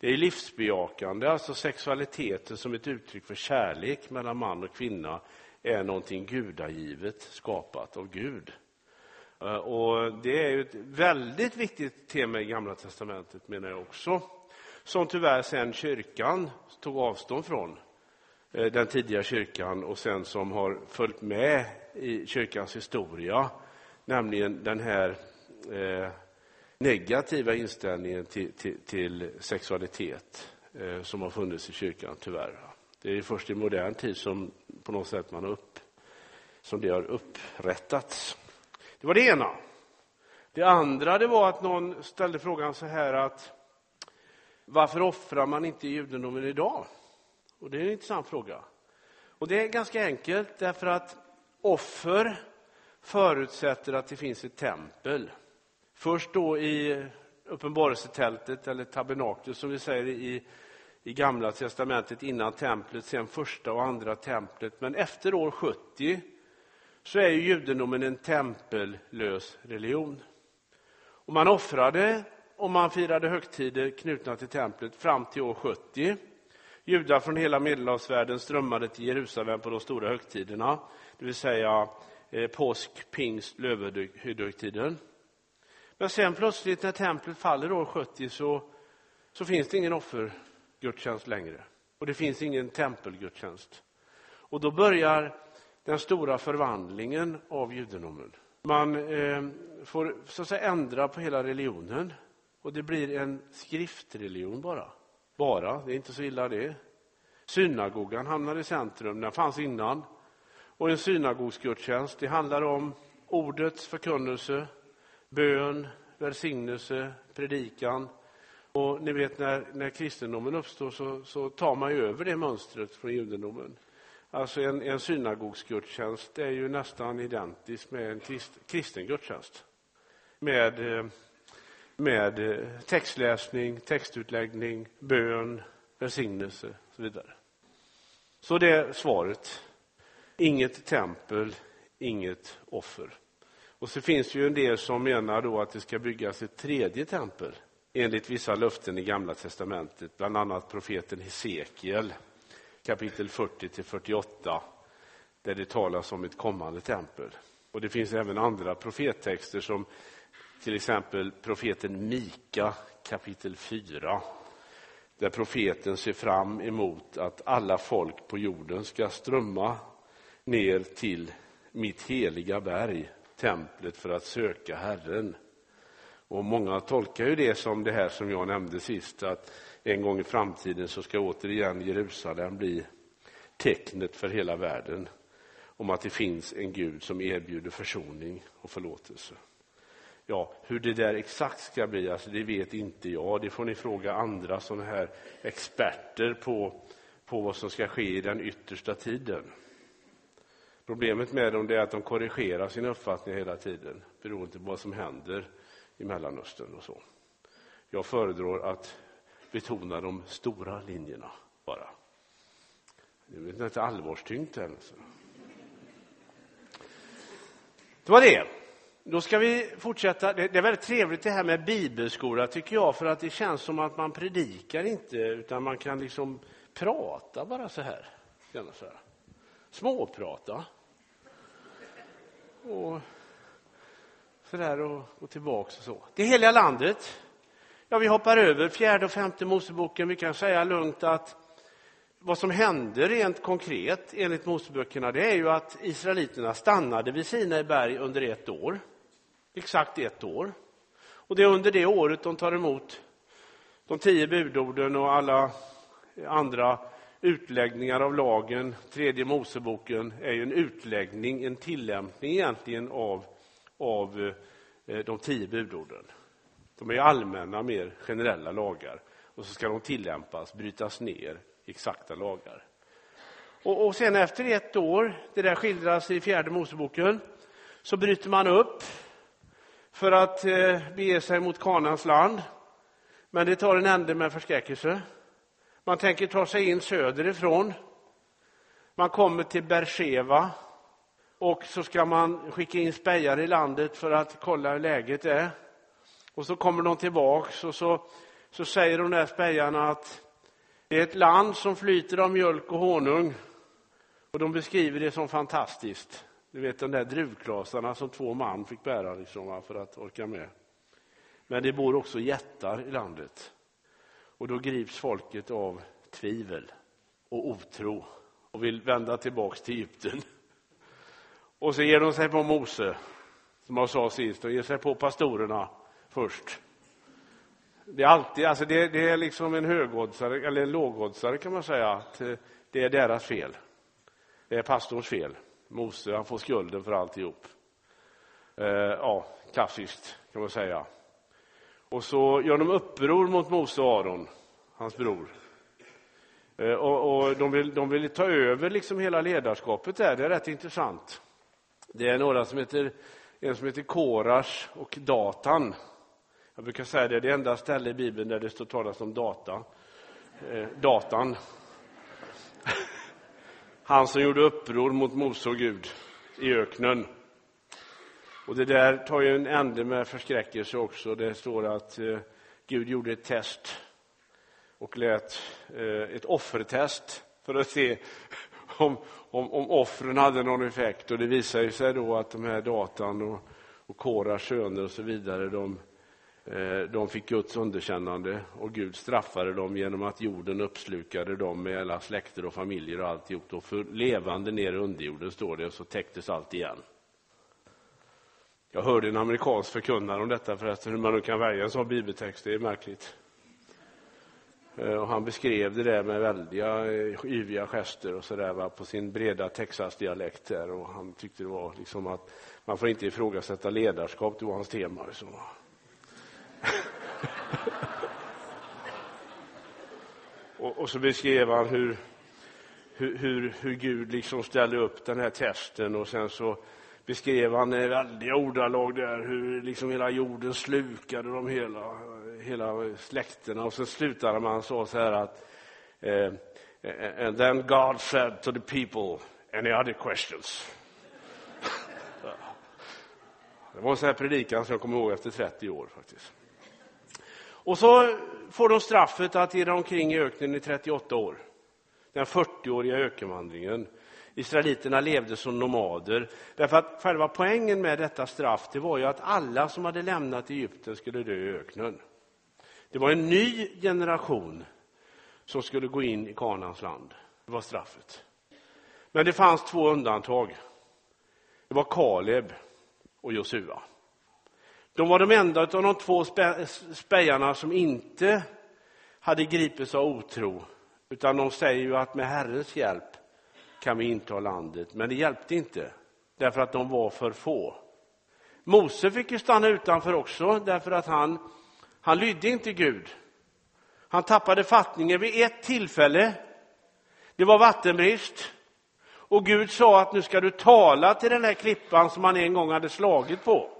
Det är livsbejakande, alltså sexualiteten som ett uttryck för kärlek mellan man och kvinna är någonting gudagivet, skapat av Gud. Eh, och Det är ett väldigt viktigt tema i Gamla testamentet, menar jag också, som tyvärr sen kyrkan tog avstånd från, eh, den tidiga kyrkan, och sen som har följt med i kyrkans historia nämligen den här eh, negativa inställningen till, till, till sexualitet eh, som har funnits i kyrkan, tyvärr. Det är först i modern tid som på något sätt man upp, som det har upprättats. Det var det ena. Det andra det var att någon ställde frågan så här att varför offrar man inte judendomen idag? Och det är en intressant fråga. Och det är ganska enkelt därför att offer förutsätter att det finns ett tempel. Först då i uppenbarelsetältet, eller tabernaklet som vi säger i, i Gamla testamentet innan templet, sen första och andra templet. Men efter år 70 så är ju judendomen en tempellös religion. Och man offrade och man firade högtider knutna till templet fram till år 70. Judar från hela medelhavsvärlden strömmade till Jerusalem på de stora högtiderna, det vill säga eh, påsk, pingst, lövhögtiden. Men sen plötsligt när templet faller år 70 så, så finns det ingen offergudstjänst längre. Och det finns ingen tempelgudstjänst. Och då börjar den stora förvandlingen av judendomen. Man eh, får så att säga ändra på hela religionen och det blir en skriftreligion bara. Bara, det är inte så illa det. Synagogan hamnar i centrum, den fanns innan och en synagogsgudstjänst. Det handlar om ordets förkunnelse, bön, välsignelse, predikan. Och ni vet när, när kristendomen uppstår så, så tar man ju över det mönstret från judendomen. Alltså en, en synagogsgudstjänst är ju nästan identisk med en krist, kristen gudstjänst. Med, eh, med eh, textläsning, textutläggning, bön, välsignelse och så vidare. Så det är svaret Inget tempel, inget offer. Och så finns det ju en del som menar då att det ska byggas ett tredje tempel enligt vissa löften i Gamla testamentet, bland annat profeten Hesekiel kapitel 40 till 48 där det talas om ett kommande tempel. Och Det finns även andra profettexter som till exempel profeten Mika kapitel 4 där profeten ser fram emot att alla folk på jorden ska strömma ner till mitt heliga berg, templet, för att söka Herren. Och Många tolkar ju det som det här som jag nämnde sist, att en gång i framtiden så ska återigen Jerusalem bli tecknet för hela världen om att det finns en Gud som erbjuder försoning och förlåtelse. Ja, hur det där exakt ska bli, alltså det vet inte jag. Det får ni fråga andra sådana här experter på, på vad som ska ske i den yttersta tiden. Problemet med dem är att de korrigerar sin uppfattning hela tiden beroende på vad som händer i Mellanöstern och så. Jag föredrar att betona de stora linjerna bara. Det är inte allvarstyngt alltså. än. Det var det. Då ska vi fortsätta. Det är väldigt trevligt det här med bibelskola tycker jag, för att det känns som att man predikar inte, utan man kan liksom prata bara så här. Så här. Småprata och så där och, och tillbaks och så. Det heliga landet. Ja, vi hoppar över fjärde och femte Moseboken. Vi kan säga lugnt att vad som hände rent konkret enligt Moseböckerna det är ju att israeliterna stannade vid Sinai berg under ett år. Exakt ett år. Och det är under det året de tar emot de tio budorden och alla andra utläggningar av lagen. Tredje Moseboken är ju en utläggning, en tillämpning egentligen av, av eh, de tio budorden. De är allmänna, mer generella lagar och så ska de tillämpas, brytas ner i exakta lagar. Och, och sen efter ett år, det där skildras i fjärde Moseboken, så bryter man upp för att eh, bege sig mot Kanans land. Men det tar en ände med förskräckelse. Man tänker ta sig in söderifrån. Man kommer till Bersheva och så ska man skicka in spejare i landet för att kolla hur läget är. Och så kommer de tillbaks och så, så säger de där spejarna att det är ett land som flyter av mjölk och honung. Och de beskriver det som fantastiskt. Du vet de där druvklasarna som två man fick bära liksom, för att orka med. Men det bor också jättar i landet. Och då grips folket av tvivel och otro och vill vända tillbaks till Egypten. Och så ger de sig på Mose, som jag sa sist, och ger sig på pastorerna först. Det är alltid, alltså det, det är liksom en högoddsare, eller en lågoddsare kan man säga, att eh, det är deras fel. Det är pastorns fel. Mose, han får skulden för alltihop. Eh, ja, klassiskt kan man säga. Och så gör de uppror mot Mose och Aron, hans bror. Eh, och, och de, vill, de vill ta över liksom hela ledarskapet där, det är rätt intressant. Det är några som heter, en som heter Korash och Datan. Jag brukar säga det, det är det enda ställe i Bibeln där det står talas om data. Eh, datan. Han som gjorde uppror mot Mose och Gud i öknen. Och det där tar ju en ände med förskräckelse också. Det står att eh, Gud gjorde ett test och lät eh, ett offertest för att se om, om, om offren hade någon effekt. Och det visade sig då att de här Datan och, och Koras söner och så vidare, de Eh, de fick Guds underkännande och Gud straffade dem genom att jorden uppslukade dem med alla släkter och familjer och alltihop. Och för levande ner i underjorden står det och så täcktes allt igen. Jag hörde en amerikansk förkunnare om detta förresten, hur man nu kan välja en sån bibeltext, det är märkligt. Eh, och han beskrev det där med väldiga eh, yviga gester och sådär på sin breda Texas-dialekt där och han tyckte det var liksom att man får inte ifrågasätta ledarskap, det var hans tema. Liksom. och, och, så beskrev han hur, hur, hur, hur Gud liksom ställde upp den här testen och sen så beskrev han i väldiga ordalag där hur liksom hela jorden slukade de hela, hela släkterna och så slutade man så, så här att eh, And then God said to the people, any other questions? Det var en sån här predikan som jag kommer ihåg efter 30 år faktiskt. Och så får de straffet att irra omkring i öknen i 38 år. Den 40-åriga ökenvandringen. Israeliterna levde som nomader. Därför att själva poängen med detta straff det var ju att alla som hade lämnat Egypten skulle dö i öknen. Det var en ny generation som skulle gå in i Kanans land. Det var straffet. Men det fanns två undantag. Det var Kaleb och Josua. De var de enda av de två spejarna som inte hade gripits av otro. Utan de säger ju att med Herrens hjälp kan vi inta landet. Men det hjälpte inte, därför att de var för få. Mose fick ju stanna utanför också, därför att han, han lydde inte Gud. Han tappade fattningen vid ett tillfälle. Det var vattenbrist. Och Gud sa att nu ska du tala till den här klippan som han en gång hade slagit på.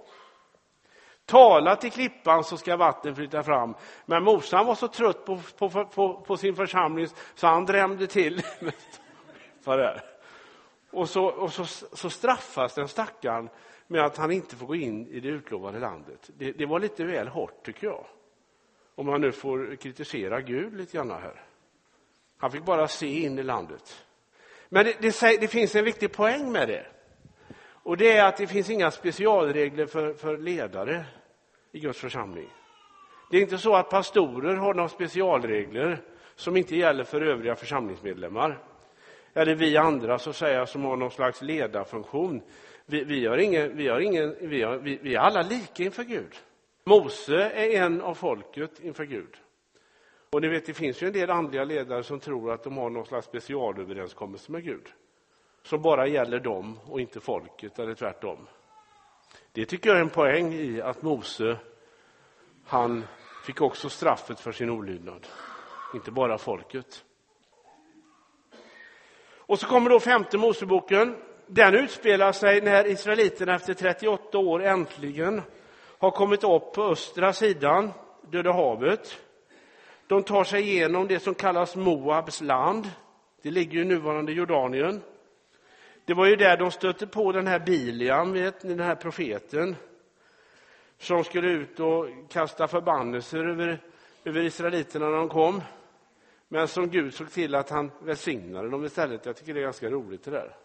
Tala till klippan så ska vatten flytta fram. Men morsan var så trött på, på, på, på, sin församling så han drämde till. och så, och så, så straffas den stackaren med att han inte får gå in i det utlovade landet. Det, det var lite väl hårt tycker jag. Om man nu får kritisera Gud lite grann här. Han fick bara se in i landet. Men det, det, det finns en viktig poäng med det. Och det är att det finns inga specialregler för, för ledare i Guds församling. Det är inte så att pastorer har några specialregler som inte gäller för övriga församlingsmedlemmar. Eller vi andra så att säga, som har någon slags ledarfunktion. Vi, vi, har ingen, vi, har ingen, vi, har, vi, vi är alla lika inför Gud. Mose är en av folket inför Gud. Och ni vet, det finns ju en del andliga ledare som tror att de har någon slags specialöverenskommelse med Gud. Som bara gäller dem och inte folket, eller tvärtom. Det tycker jag är en poäng i att Mose, han fick också straffet för sin olydnad. Inte bara folket. Och så kommer då femte Moseboken. Den utspelar sig när israeliterna efter 38 år äntligen har kommit upp på östra sidan, Döda havet. De tar sig igenom det som kallas Moabs land. Det ligger i nuvarande Jordanien. Det var ju där de stötte på den här Biliam, vet ni, den här profeten som skulle ut och kasta förbannelser över, över israeliterna när de kom. Men som Gud såg till att han välsignade dem istället. Jag tycker det är ganska roligt det där.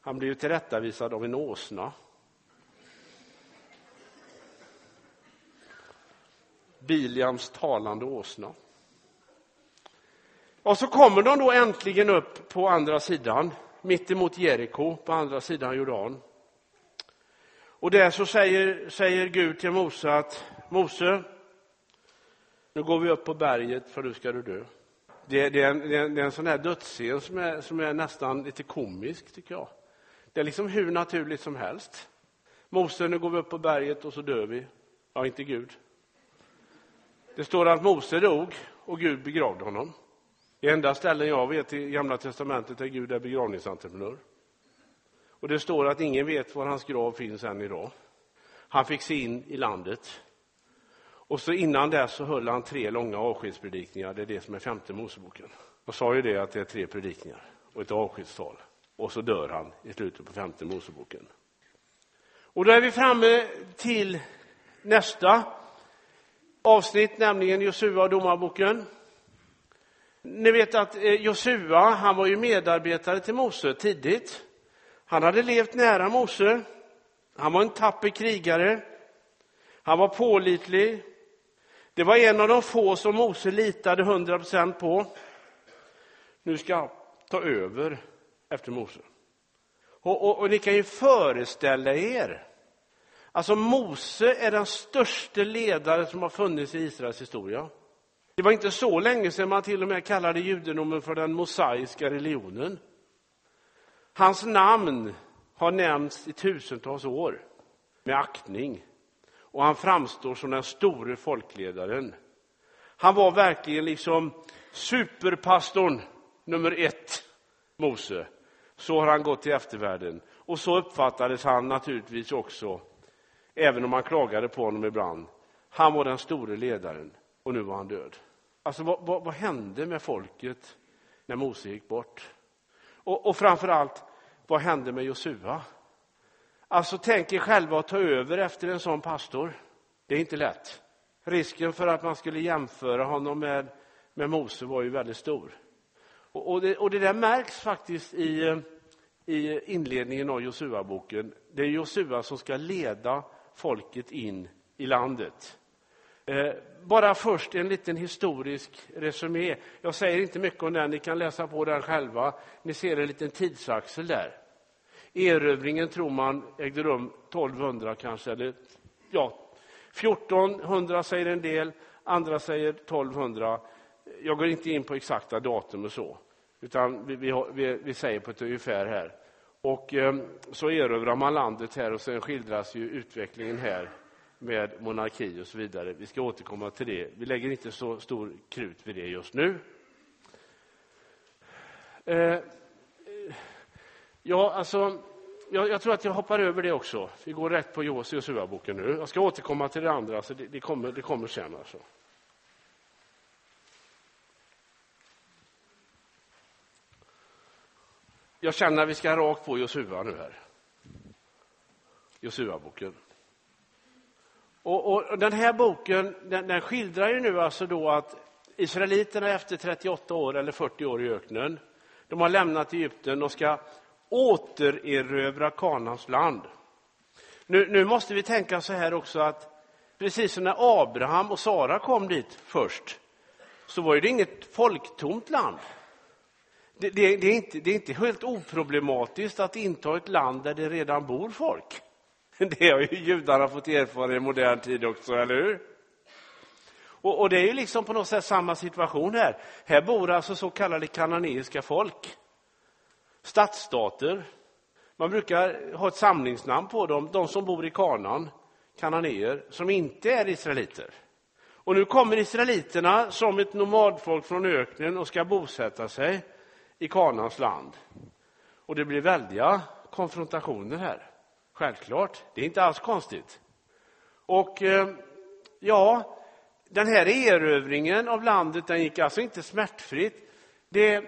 Han blev ju tillrättavisad av en åsna. Biliams talande åsna. Och så kommer de då äntligen upp på andra sidan, mitt emot Jeriko, på andra sidan Jordan. Och där så säger, säger Gud till Mose att Mose, nu går vi upp på berget för nu ska du dö. Det, det, är, en, det, är en, det är en sån här dödsscen som är, som är nästan lite komisk, tycker jag. Det är liksom hur naturligt som helst. Mose, nu går vi upp på berget och så dör vi. Ja, inte Gud. Det står att Mose dog och Gud begravde honom. Det enda ställen jag vet i Gamla testamentet där Gud är begravningsentreprenör. Och det står att ingen vet var hans grav finns än idag. Han fick se in i landet. Och så innan dess så höll han tre långa avskedspredikningar. Det är det som är femte Moseboken. Och sa ju det att det är tre predikningar och ett avskedstal. Och så dör han i slutet på femte Moseboken. Och då är vi framme till nästa avsnitt, nämligen Josua och Domarboken. Ni vet att eh, Josua, han var ju medarbetare till Mose tidigt. Han hade levt nära Mose. Han var en tapper krigare. Han var pålitlig. Det var en av de få som Mose litade hundra procent på. Nu ska han ta över efter Mose. Och, och, och, ni kan ju föreställa er. Alltså Mose är den största ledare som har funnits i Israels historia. Det var inte så länge sedan man till och med kallade judendomen för den mosaiska religionen. Hans namn har nämnts i tusentals år med aktning och han framstår som den store folkledaren. Han var verkligen liksom superpastorn nummer ett, Mose. Så har han gått till eftervärlden. Och så uppfattades han naturligtvis också, även om man klagade på honom ibland. Han var den store ledaren och nu var han död. Alltså vad, vad, vad hände med folket när Mose gick bort? Och, och framför allt, vad hände med Josua? Alltså tänk er själva att ta över efter en sån pastor. Det är inte lätt. Risken för att man skulle jämföra honom med, med Mose var ju väldigt stor. Och, och, det, och det där märks faktiskt i, i inledningen av Josua-boken. Det är Josua som ska leda folket in i landet. Eh, bara först en liten historisk resumé. Jag säger inte mycket om den, ni kan läsa på den själva. Ni ser en liten tidsaxel där. Erövringen tror man ägde rum 1200 kanske, eller ja, 1400 säger en del, andra säger 1200. Jag går inte in på exakta datum och så, utan vi, vi, vi, vi säger på ett ungefär här. Och eh, så erövrar man landet här och sen skildras ju utvecklingen här med monarki och så vidare. Vi ska återkomma till det. Vi lägger inte så stor krut vid det just nu. Eh, ja, alltså, jag, jag, tror att jag hoppar över det också. Vi går rätt på Josua-boken nu. Jag ska återkomma till det andra, så det, det, kommer, det kommer sen. Alltså. Jag känner att vi ska rakt på Josua nu här. Josua-boken. Och, och, den här boken den, den, skildrar ju nu alltså då att israeliterna efter 38 år eller 40 år i öknen, de har lämnat Egypten och ska återerövra Kanans land. Nu, nu måste vi tänka så här också att precis som när Abraham och Sara kom dit först, så var det inget folktomt land. Det, det, det, är inte, det är inte helt oproblematiskt att inta ett land där det redan bor folk. Det har ju judarna fått erfara i modern tid också, eller hur? Och, och, det är ju liksom på något sätt samma situation här. Här bor alltså så kallade kananeiska folk. Stadsstater. Man brukar ha ett samlingsnamn på dem, de som bor i kanan, kananéer, som inte är israeliter. Och nu kommer israeliterna som ett nomadfolk från öknen och ska bosätta sig i Kanans land. Och det blir väldiga konfrontationer här. Självklart, det är inte alls konstigt. Och eh, ja, den här erövringen av landet den gick alltså inte smärtfritt. Det eh,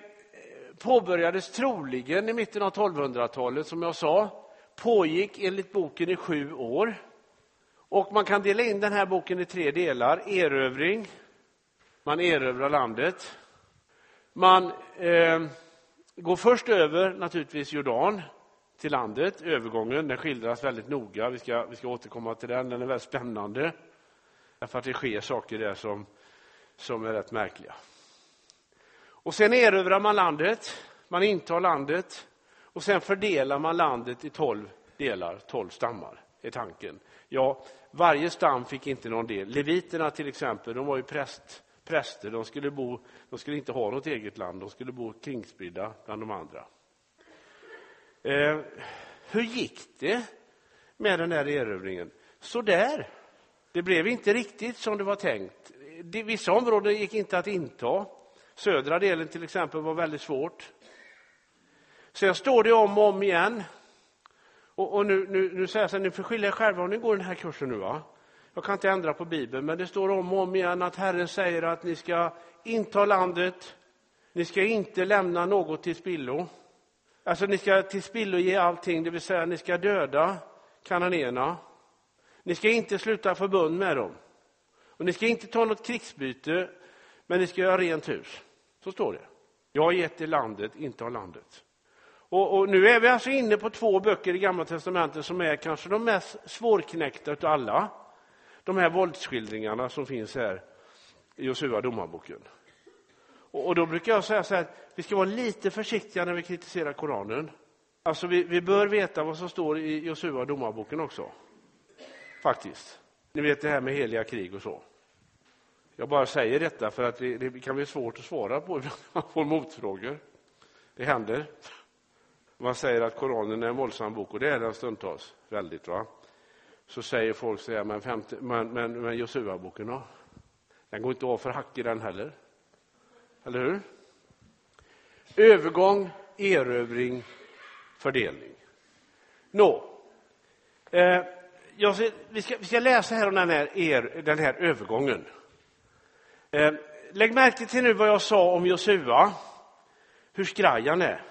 påbörjades troligen i mitten av 1200-talet, som jag sa. Pågick enligt boken i sju år. Och man kan dela in den här boken i tre delar. Erövring, man erövrar landet. Man eh, går först över, naturligtvis, Jordan till landet. Övergången den skildras väldigt noga. Vi ska, vi ska återkomma till den. Den är väldigt spännande. Därför att det sker saker där som, som är rätt märkliga. Och sen erövrar man landet. Man intar landet. Och sen fördelar man landet i tolv delar, tolv stammar, är tanken. Ja, varje stam fick inte någon del. Leviterna till exempel, de var ju präst, präster. De skulle, bo, de skulle inte ha något eget land, de skulle bo kringspridda bland de andra. Eh, hur gick det med den här erövringen? Sådär. Det blev inte riktigt som det var tänkt. Vissa områden gick inte att inta. Södra delen till exempel var väldigt svårt. Sen står det om och om igen. Och, och nu, nu, nu säger jag så här, ni får skylla er själva om ni går den här kursen nu. Va? Jag kan inte ändra på Bibeln, men det står om och om igen att Herren säger att ni ska inta landet, ni ska inte lämna något till spillo. Alltså ni ska till spillo ge allting, det vill säga ni ska döda kananéerna. Ni ska inte sluta förbund med dem. Och ni ska inte ta något krigsbyte, men ni ska göra rent hus. Så står det. Jag har gett er landet, inte av landet. Och, och, nu är vi alltså inne på två böcker i Gamla testamentet som är kanske de mest svårknäckta av alla. De här våldsskildringarna som finns här i Josua domarboken. Och, då brukar jag säga så här, vi ska vara lite försiktiga när vi kritiserar Koranen. Alltså vi, vi bör veta vad som står i Josua domarboken också. Faktiskt. Ni vet det här med heliga krig och så. Jag bara säger detta för att det, det kan bli svårt att svara på man får motfrågor. Det händer. Man säger att Koranen är en våldsam bok, och det är den stundtals. Väldigt, va? Så säger folk så här, men, femte, men, men, men Josua-boken då? Den går inte av för hack i den heller. Eller hur? Övergång, erövring, fördelning. Nå. Eh, ser, vi, ska, vi ska läsa här om den här, er, den här övergången. Eh, lägg märke till nu vad jag sa om Josua, hur skraj han är.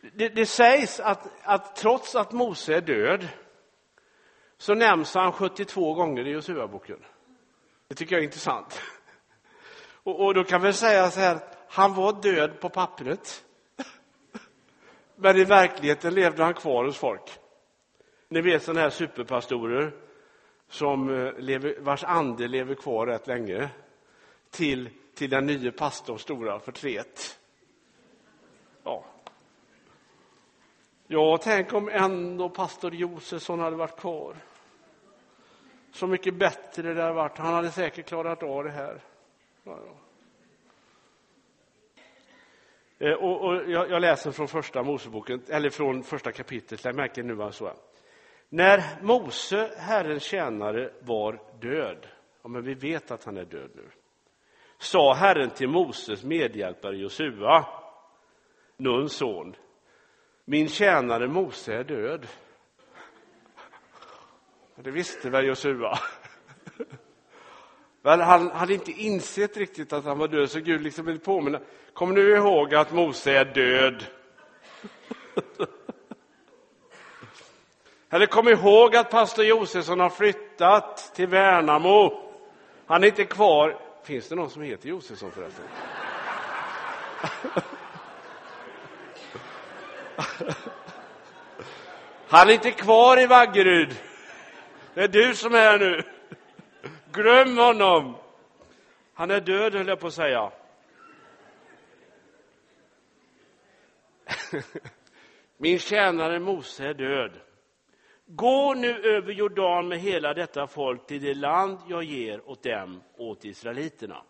Det, det sägs att, att, trots att Mose är död så nämns han 72 gånger i Josua-boken. Det tycker jag är intressant. Och, och då kan vi säga så här, han var död på pappret. Men i verkligheten levde han kvar hos folk. Ni vet sådana här superpastorer som eh, lever, vars ande lever kvar rätt länge till, till den nya pastorns stora förtret. Ja. ja, tänk om ändå pastor Josefsson hade varit kvar. Så mycket bättre det hade varit. Han hade säkert klarat av det här. Eh, och, och jag, jag, läser från första Moseboken, eller från första kapitlet. Jag märker nu alltså. När Mose, Herrens tjänare, var död, ja, men vi vet att han är död nu, sa Herren till Moses medhjälpare Josua, Nuns son, min tjänare Mose är död. Det visste väl Josua. Men han hade inte insett riktigt att han var död, så Gud liksom vill påminna. Kom nu ihåg att Mose är död. Eller kom ihåg att pastor Josefsson har flyttat till Värnamo. Han är inte kvar. Finns det någon som heter Josefsson förresten? Han är inte kvar i Vaggeryd. Det är du som är här nu. Glöm honom. Han är död, höll jag på att säga. Min tjänare Mose är död. Gå nu över Jordan med hela detta folk till det land jag ger åt dem, åt israeliterna.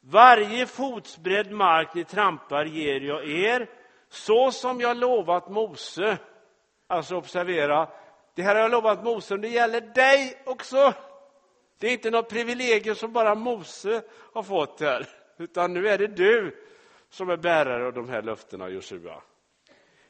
Varje fotsbredd mark ni trampar ger jag er, så som jag lovat Mose. Alltså observera, det här har jag lovat Mose, det gäller dig också. Det är inte något privilegium som bara Mose har fått här, utan nu är det du som är bärare av de här löftena, Josua.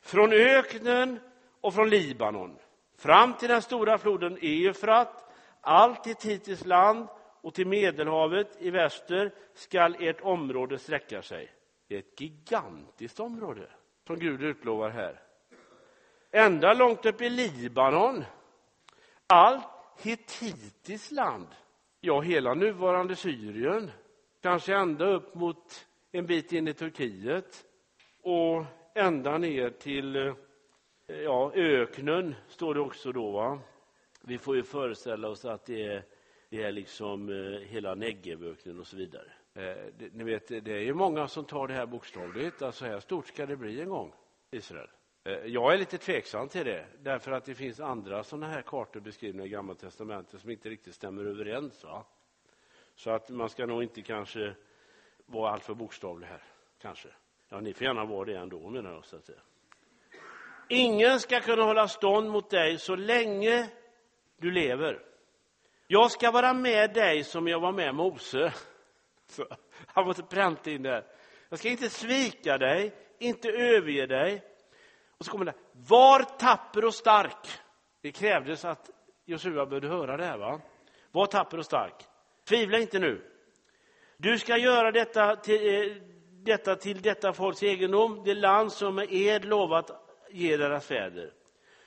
Från öknen och från Libanon, fram till den stora floden Eufrat, allt till Titis land och till Medelhavet i väster skall ert område sträcka sig. Det är ett gigantiskt område som Gud utlovar här. Ända långt upp i Libanon. Allt Hittitis land. Ja, hela nuvarande Syrien. Kanske ända upp mot en bit in i Turkiet. Och ända ner till eh, ja, öknen, står det också då. Va? Vi får ju föreställa oss att det är, det är liksom eh, hela Negevöknen och så vidare. Eh, det, ni vet, det är ju många som tar det här bokstavligt. Alltså här stort ska det bli en gång, Israel. Eh, jag är lite tveksam till det, därför att det finns andra sådana här kartor beskrivna i Gamla testamentet som inte riktigt stämmer överens. Va? Så att man ska nog inte kanske vara alltför bokstavlig här, kanske. Ja, ni får gärna vara det ändå, menar jag. Så att säga. Ingen ska kunna hålla stånd mot dig så länge du lever. Jag ska vara med dig som jag var med Mose. Så, han måste pränta in det. Jag ska inte svika dig, inte överge dig. Och så kommer det, var tapper och stark. Det krävdes att Josua behövde höra det här. Va? Var tapper och stark. Tvivla inte nu. Du ska göra detta till, eh, detta till detta folks egendom, det land som med ed lovat ge deras fäder.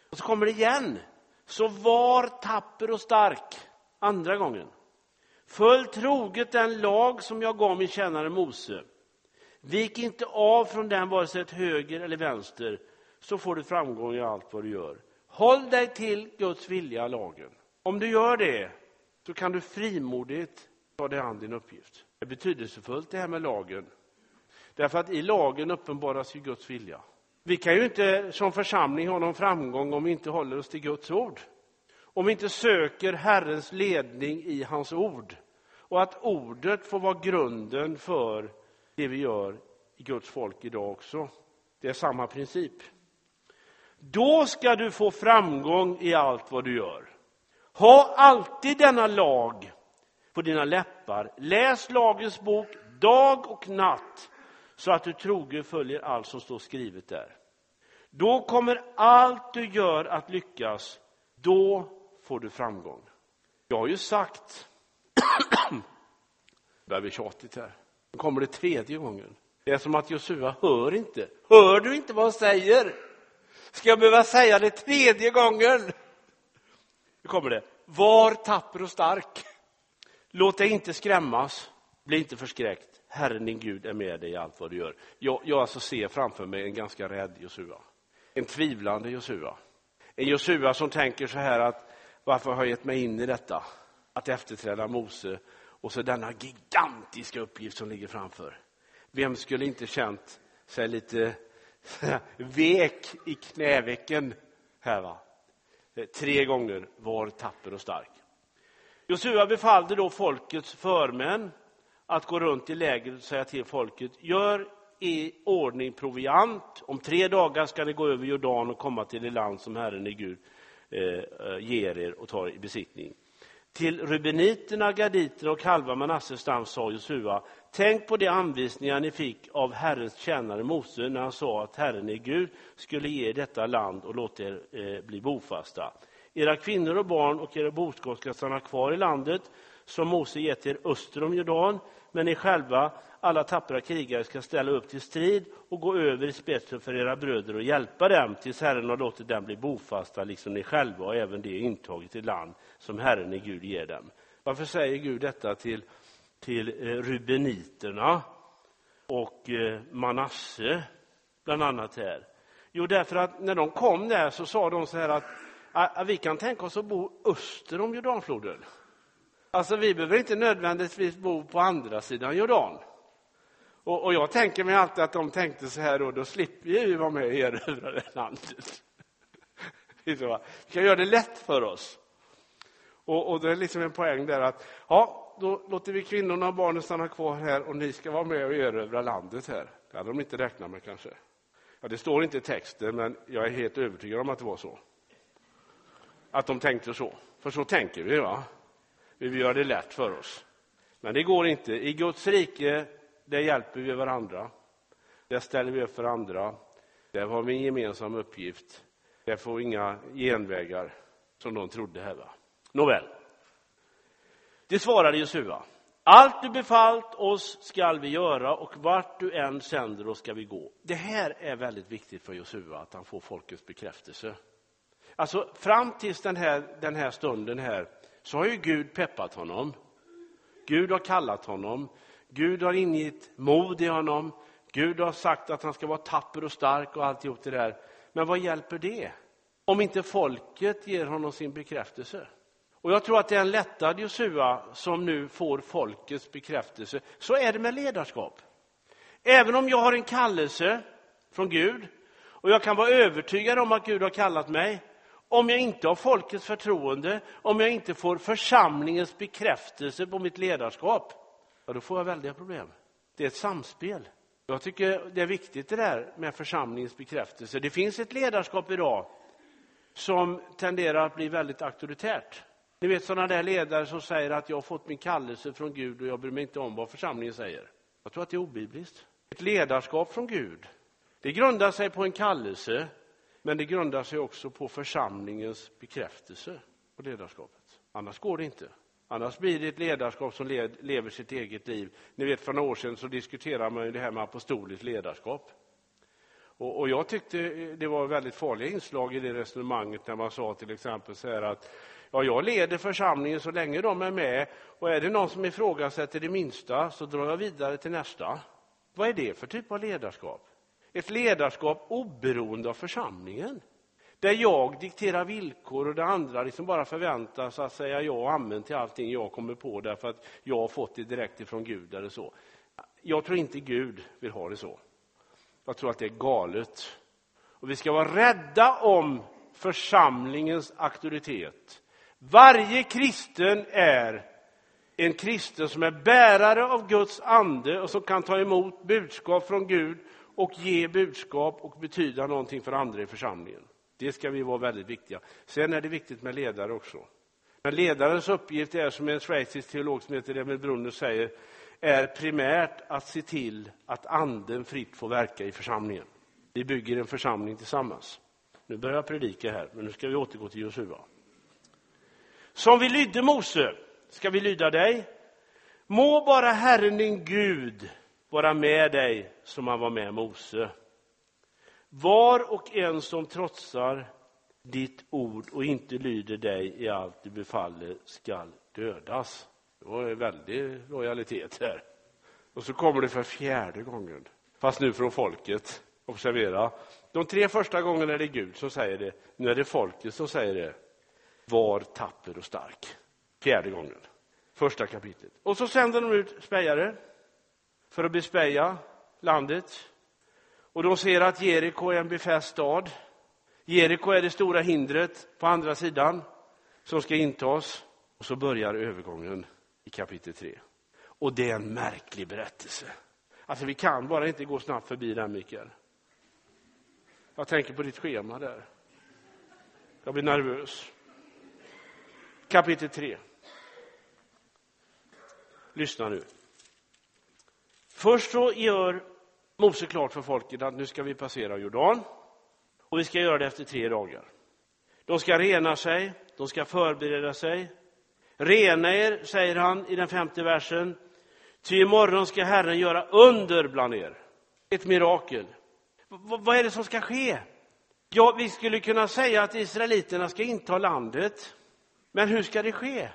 Och så kommer det igen. Så var tapper och stark. Andra gången. Följ troget den lag som jag gav min tjänare Mose. Vik inte av från den vare sig till höger eller vänster, så får du framgång i allt vad du gör. Håll dig till Guds vilja, lagen. Om du gör det, så kan du frimodigt ta dig an din uppgift. Det är betydelsefullt det här med lagen. Därför att i lagen uppenbaras ju Guds vilja. Vi kan ju inte som församling ha någon framgång om vi inte håller oss till Guds ord. Om vi inte söker Herrens ledning i hans ord. Och att ordet får vara grunden för det vi gör i Guds folk idag också. Det är samma princip. Då ska du få framgång i allt vad du gör. Ha alltid denna lag på dina läppar. Läs lagens bok dag och natt så att du troget följer allt som står skrivet där. Då kommer allt du gör att lyckas. Då får du framgång. Jag har ju sagt, det börjar bli tjatigt här, nu kommer det tredje gången. Det är som att Josua hör inte. Hör du inte vad han säger? Ska jag behöva säga det tredje gången? Nu kommer det. Var tapper och stark. Låt dig inte skrämmas. Bli inte förskräckt. Herren din Gud är med dig i allt vad du gör. Jag, jag alltså ser framför mig en ganska rädd Josua. En tvivlande Josua. En Josua som tänker så här att varför har jag gett mig in i detta? Att efterträda Mose och så denna gigantiska uppgift som ligger framför. Vem skulle inte känt sig lite vek i knävecken här va? Tre gånger var tapper och stark. Josua befallde då folkets förmän att gå runt i lägret och säga till folket, gör i ordning proviant. Om tre dagar ska ni gå över Jordan och komma till det land som Herren i Gud eh, eh, ger er och tar i besittning. Till rubeniterna, gaditerna och halva Manasses stam sa Josua, tänk på de anvisningar ni fick av Herrens tjänare Mose när han sa att Herren är Gud skulle ge detta land och låta er eh, bli bofasta. Era kvinnor och barn och era boskap ska stanna kvar i landet som Mose gett er öster om Jordan, men ni själva, alla tappra krigare, ska ställa upp till strid och gå över i spetsen för era bröder och hjälpa dem tills Herren har låtit dem bli bofasta, liksom ni själva och även det intagit i land som Herren i Gud ger dem. Varför säger Gud detta till, till eh, rubeniterna och eh, Manasse, bland annat här? Jo, därför att när de kom där så sa de så här att ah, ah, vi kan tänka oss att bo öster om Jordanfloden. Alltså, vi behöver inte nödvändigtvis bo på andra sidan Jordan. Och, och jag tänker mig alltid att de tänkte så här, då, då slipper vi vara med och erövra det landet. Vi ska göra det lätt för oss. Och, och det är liksom en poäng där att ja, då låter vi kvinnorna och barnen stanna kvar här och ni ska vara med och erövra landet här. Det hade de inte räknat med kanske. Ja, det står inte i texten, men jag är helt övertygad om att det var så. Att de tänkte så. För så tänker vi, va? Vi vill göra det lätt för oss. Men det går inte. I Guds rike, där hjälper vi varandra. Där ställer vi upp för andra. Där har vi en gemensam uppgift. Där får vi inga genvägar, som de trodde här. Va? Nåväl. Det svarade Jesua. Allt du befallt oss skall vi göra och vart du än sänder oss ska vi gå. Det här är väldigt viktigt för Josua, att han får folkets bekräftelse. Alltså fram tills den här, den här stunden här så har ju Gud peppat honom. Gud har kallat honom. Gud har ingett mod i honom. Gud har sagt att han ska vara tapper och stark och alltihop det där. Men vad hjälper det? Om inte folket ger honom sin bekräftelse. Och jag tror att det är en lättad Josua som nu får folkets bekräftelse. Så är det med ledarskap. Även om jag har en kallelse från Gud och jag kan vara övertygad om att Gud har kallat mig. Om jag inte har folkets förtroende, om jag inte får församlingens bekräftelse på mitt ledarskap, ja, då får jag väldiga problem. Det är ett samspel. Jag tycker det är viktigt det där med församlingens bekräftelse. Det finns ett ledarskap idag som tenderar att bli väldigt auktoritärt. Ni vet sådana där ledare som säger att jag har fått min kallelse från Gud och jag bryr mig inte om vad församlingen säger. Jag tror att det är obibliskt. Ett ledarskap från Gud, det grundar sig på en kallelse, men det grundar sig också på församlingens bekräftelse på ledarskapet. Annars går det inte. Annars blir det ett ledarskap som lever sitt eget liv. Ni vet, för några år sedan så diskuterade man ju det här med apostoliskt ledarskap. Och, och, jag tyckte eh, det var väldigt farliga inslag i det resonemanget när man sa till exempel så här att Ja, jag leder församlingen så länge de är med och är det någon som ifrågasätter det minsta så drar jag vidare till nästa. Vad är det för typ av ledarskap? Ett ledarskap oberoende av församlingen. Där jag dikterar villkor och det andra liksom bara förväntas att säga ja och amen till allting jag kommer på därför att jag har fått det direkt ifrån Gud eller så. Jag tror inte Gud vill ha det så. Jag tror att det är galet. Och vi ska vara rädda om församlingens auktoritet. Varje kristen är en kristen som är bärare av Guds ande och som kan ta emot budskap från Gud och ge budskap och betyda någonting för andra i församlingen. Det ska vi vara väldigt viktiga. Sen är det viktigt med ledare också. Men ledarens uppgift är, som en schweizisk teolog som heter Emil Brunner säger, är primärt att se till att anden fritt får verka i församlingen. Vi bygger en församling tillsammans. Nu börjar jag predika här, men nu ska vi återgå till Josua. Som vi lydde Mose ska vi lyda dig. Må bara Herren din Gud vara med dig som han var med Mose. Var och en som trotsar ditt ord och inte lyder dig i allt du befaller skall dödas. Det var en väldig lojalitet här. Och så kommer det för fjärde gången, fast nu från folket. Observera, de tre första gångerna är det Gud som säger det, nu är det folket som säger det. Var tapper och stark. Fjärde gången. Första kapitlet. Och så sänder de ut spejare för att bespeja landet. Och de ser att Jeriko är en befäst stad. Jeriko är det stora hindret på andra sidan som ska intas. Och så börjar övergången i kapitel 3. Och det är en märklig berättelse. Alltså vi kan bara inte gå snabbt förbi den, Mikael. Jag tänker på ditt schema där. Jag blir nervös kapitel 3. Lyssna nu. Först så gör Mose klart för folket att nu ska vi passera Jordan och vi ska göra det efter tre dagar. De ska rena sig, de ska förbereda sig. Rena er, säger han i den femte versen, ty imorgon ska Herren göra under bland er. Ett mirakel. V vad är det som ska ske? Ja, vi skulle kunna säga att israeliterna ska inta landet. Men hur ska det ske?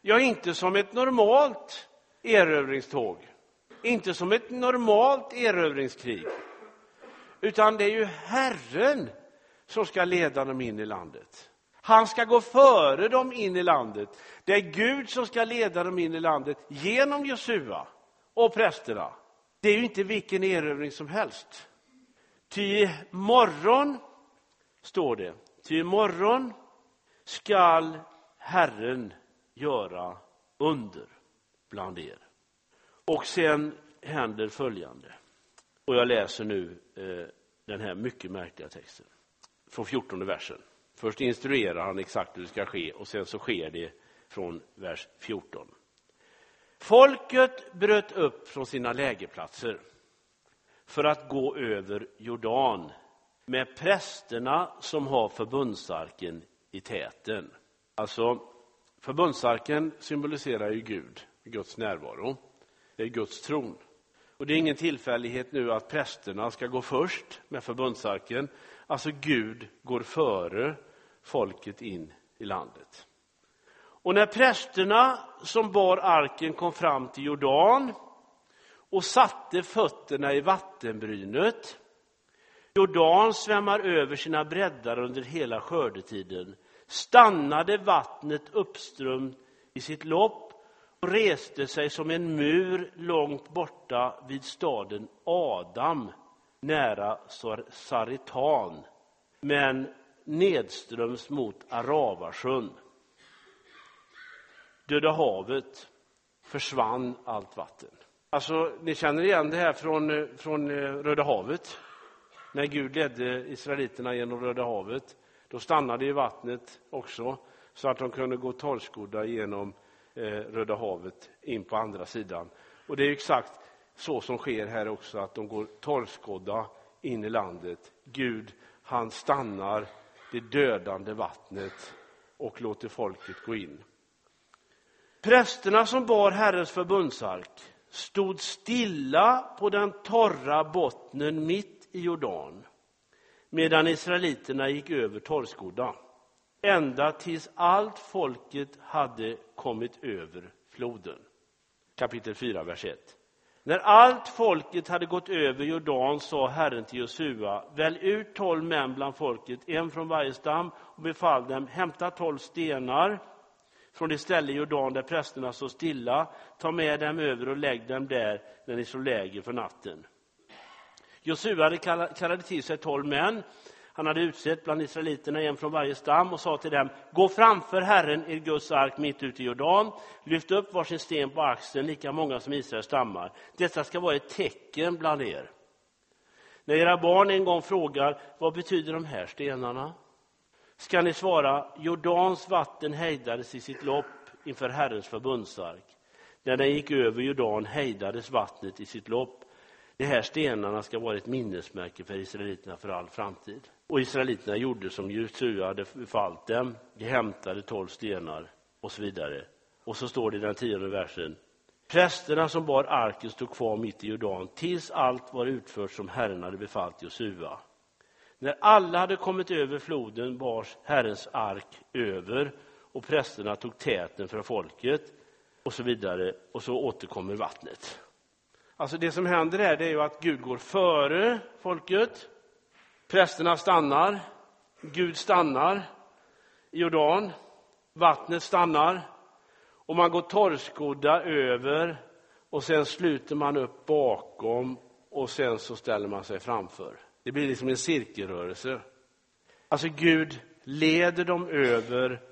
Ja, inte som ett normalt erövringståg, inte som ett normalt erövringskrig, utan det är ju Herren som ska leda dem in i landet. Han ska gå före dem in i landet. Det är Gud som ska leda dem in i landet genom Josua och prästerna. Det är ju inte vilken erövring som helst. Ty morgon, står det, Ty imorgon skall Herren göra under bland er. Och sen händer följande. Och jag läser nu eh, den här mycket märkliga texten från 14 versen. Först instruerar han exakt hur det ska ske och sen så sker det från vers 14. Folket bröt upp från sina lägerplatser för att gå över Jordan med prästerna som har förbundsarken i täten. Alltså, förbundsarken symboliserar ju Gud, Guds närvaro. Det är Guds tron. Och det är ingen tillfällighet nu att prästerna ska gå först med förbundsarken. Alltså Gud går före folket in i landet. Och när prästerna som bar arken kom fram till Jordan och satte fötterna i vattenbrynet Jordan svämmar över sina breddar under hela skördetiden stannade vattnet uppströmt i sitt lopp och reste sig som en mur långt borta vid staden Adam nära Saritan men nedströms mot Aravasjön. Döda havet försvann allt vatten. Alltså, ni känner igen det här från, från eh, Röda havet. När Gud ledde israeliterna genom Röda havet, då stannade ju vattnet också så att de kunde gå torrskodda genom Eh, Röda havet in på andra sidan. Och det är exakt så som sker här också, att de går torrskodda in i landet. Gud, han stannar det dödande vattnet och låter folket gå in. Prästerna som bar Herrens förbundsark stod stilla på den torra bottnen mitt i Jordan medan israeliterna gick över torrskodda ända tills allt folket hade kommit över floden. Kapitel 4, vers 1. När allt folket hade gått över Jordan sa Herren till Josua, välj ut tolv män bland folket, en från varje stam, och befall dem, hämta tolv stenar från det ställe i Jordan där prästerna står stilla, ta med dem över och lägg dem där när ni slår läger för natten. Josua kallade till sig tolv män. Han hade utsett bland israeliterna en från varje stam och sa till dem, gå framför Herren, er Guds ark, mitt ute i Jordan. Lyft upp varsin sten på axeln, lika många som Israels stammar. Detta ska vara ett tecken bland er. När era barn en gång frågar, vad betyder de här stenarna? Ska ni svara, Jordans vatten hejdades i sitt lopp inför Herrens förbundsark. När den gick över Jordan hejdades vattnet i sitt lopp de här stenarna ska vara ett minnesmärke för israeliterna för all framtid. Och israeliterna gjorde som Josua hade befallt dem. De hämtade tolv stenar och så vidare. Och så står det i den tionde versen. Prästerna som bar arken stod kvar mitt i Jordan tills allt var utfört som Herren hade befallt Josua. När alla hade kommit över floden bars Herrens ark över och prästerna tog täten för folket och så vidare och så återkommer vattnet. Alltså det som händer här det är ju att Gud går före folket. Prästerna stannar. Gud stannar i Jordan. Vattnet stannar. Och man går torrskodda över och sen sluter man upp bakom och sen så ställer man sig framför. Det blir liksom en cirkelrörelse. Alltså Gud leder dem över,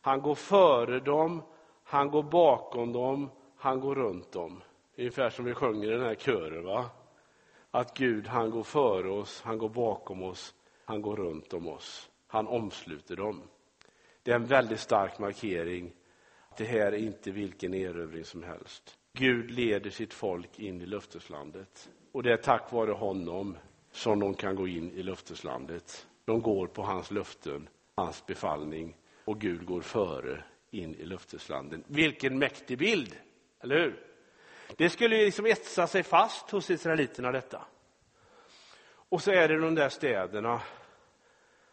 han går före dem, han går bakom dem, han går runt dem. Ungefär som vi sjunger i den här kören. Va? Att Gud, han går före oss, han går bakom oss, han går runt om oss. Han omsluter dem. Det är en väldigt stark markering. Det här är inte vilken erövring som helst. Gud leder sitt folk in i löfteslandet. Och det är tack vare honom som de kan gå in i löfteslandet. De går på hans löften, hans befallning och Gud går före in i löfteslandet. Vilken mäktig bild, eller hur? Det skulle liksom etsa sig fast hos israeliterna detta. Och så är det de där städerna.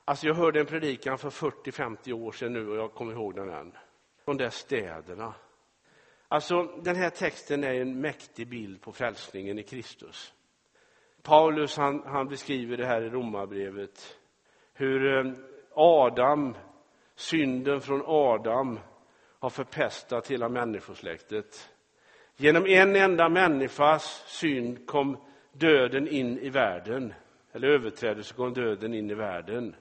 Alltså jag hörde en predikan för 40-50 år sedan nu och jag kommer ihåg den än. De där städerna. Alltså den här texten är en mäktig bild på frälsningen i Kristus. Paulus han, han beskriver det här i Romarbrevet. Hur eh, Adam, synden från Adam har förpestat hela människosläktet. Genom en enda människas synd kom döden in i världen, eller överträdelse kom döden in i världen.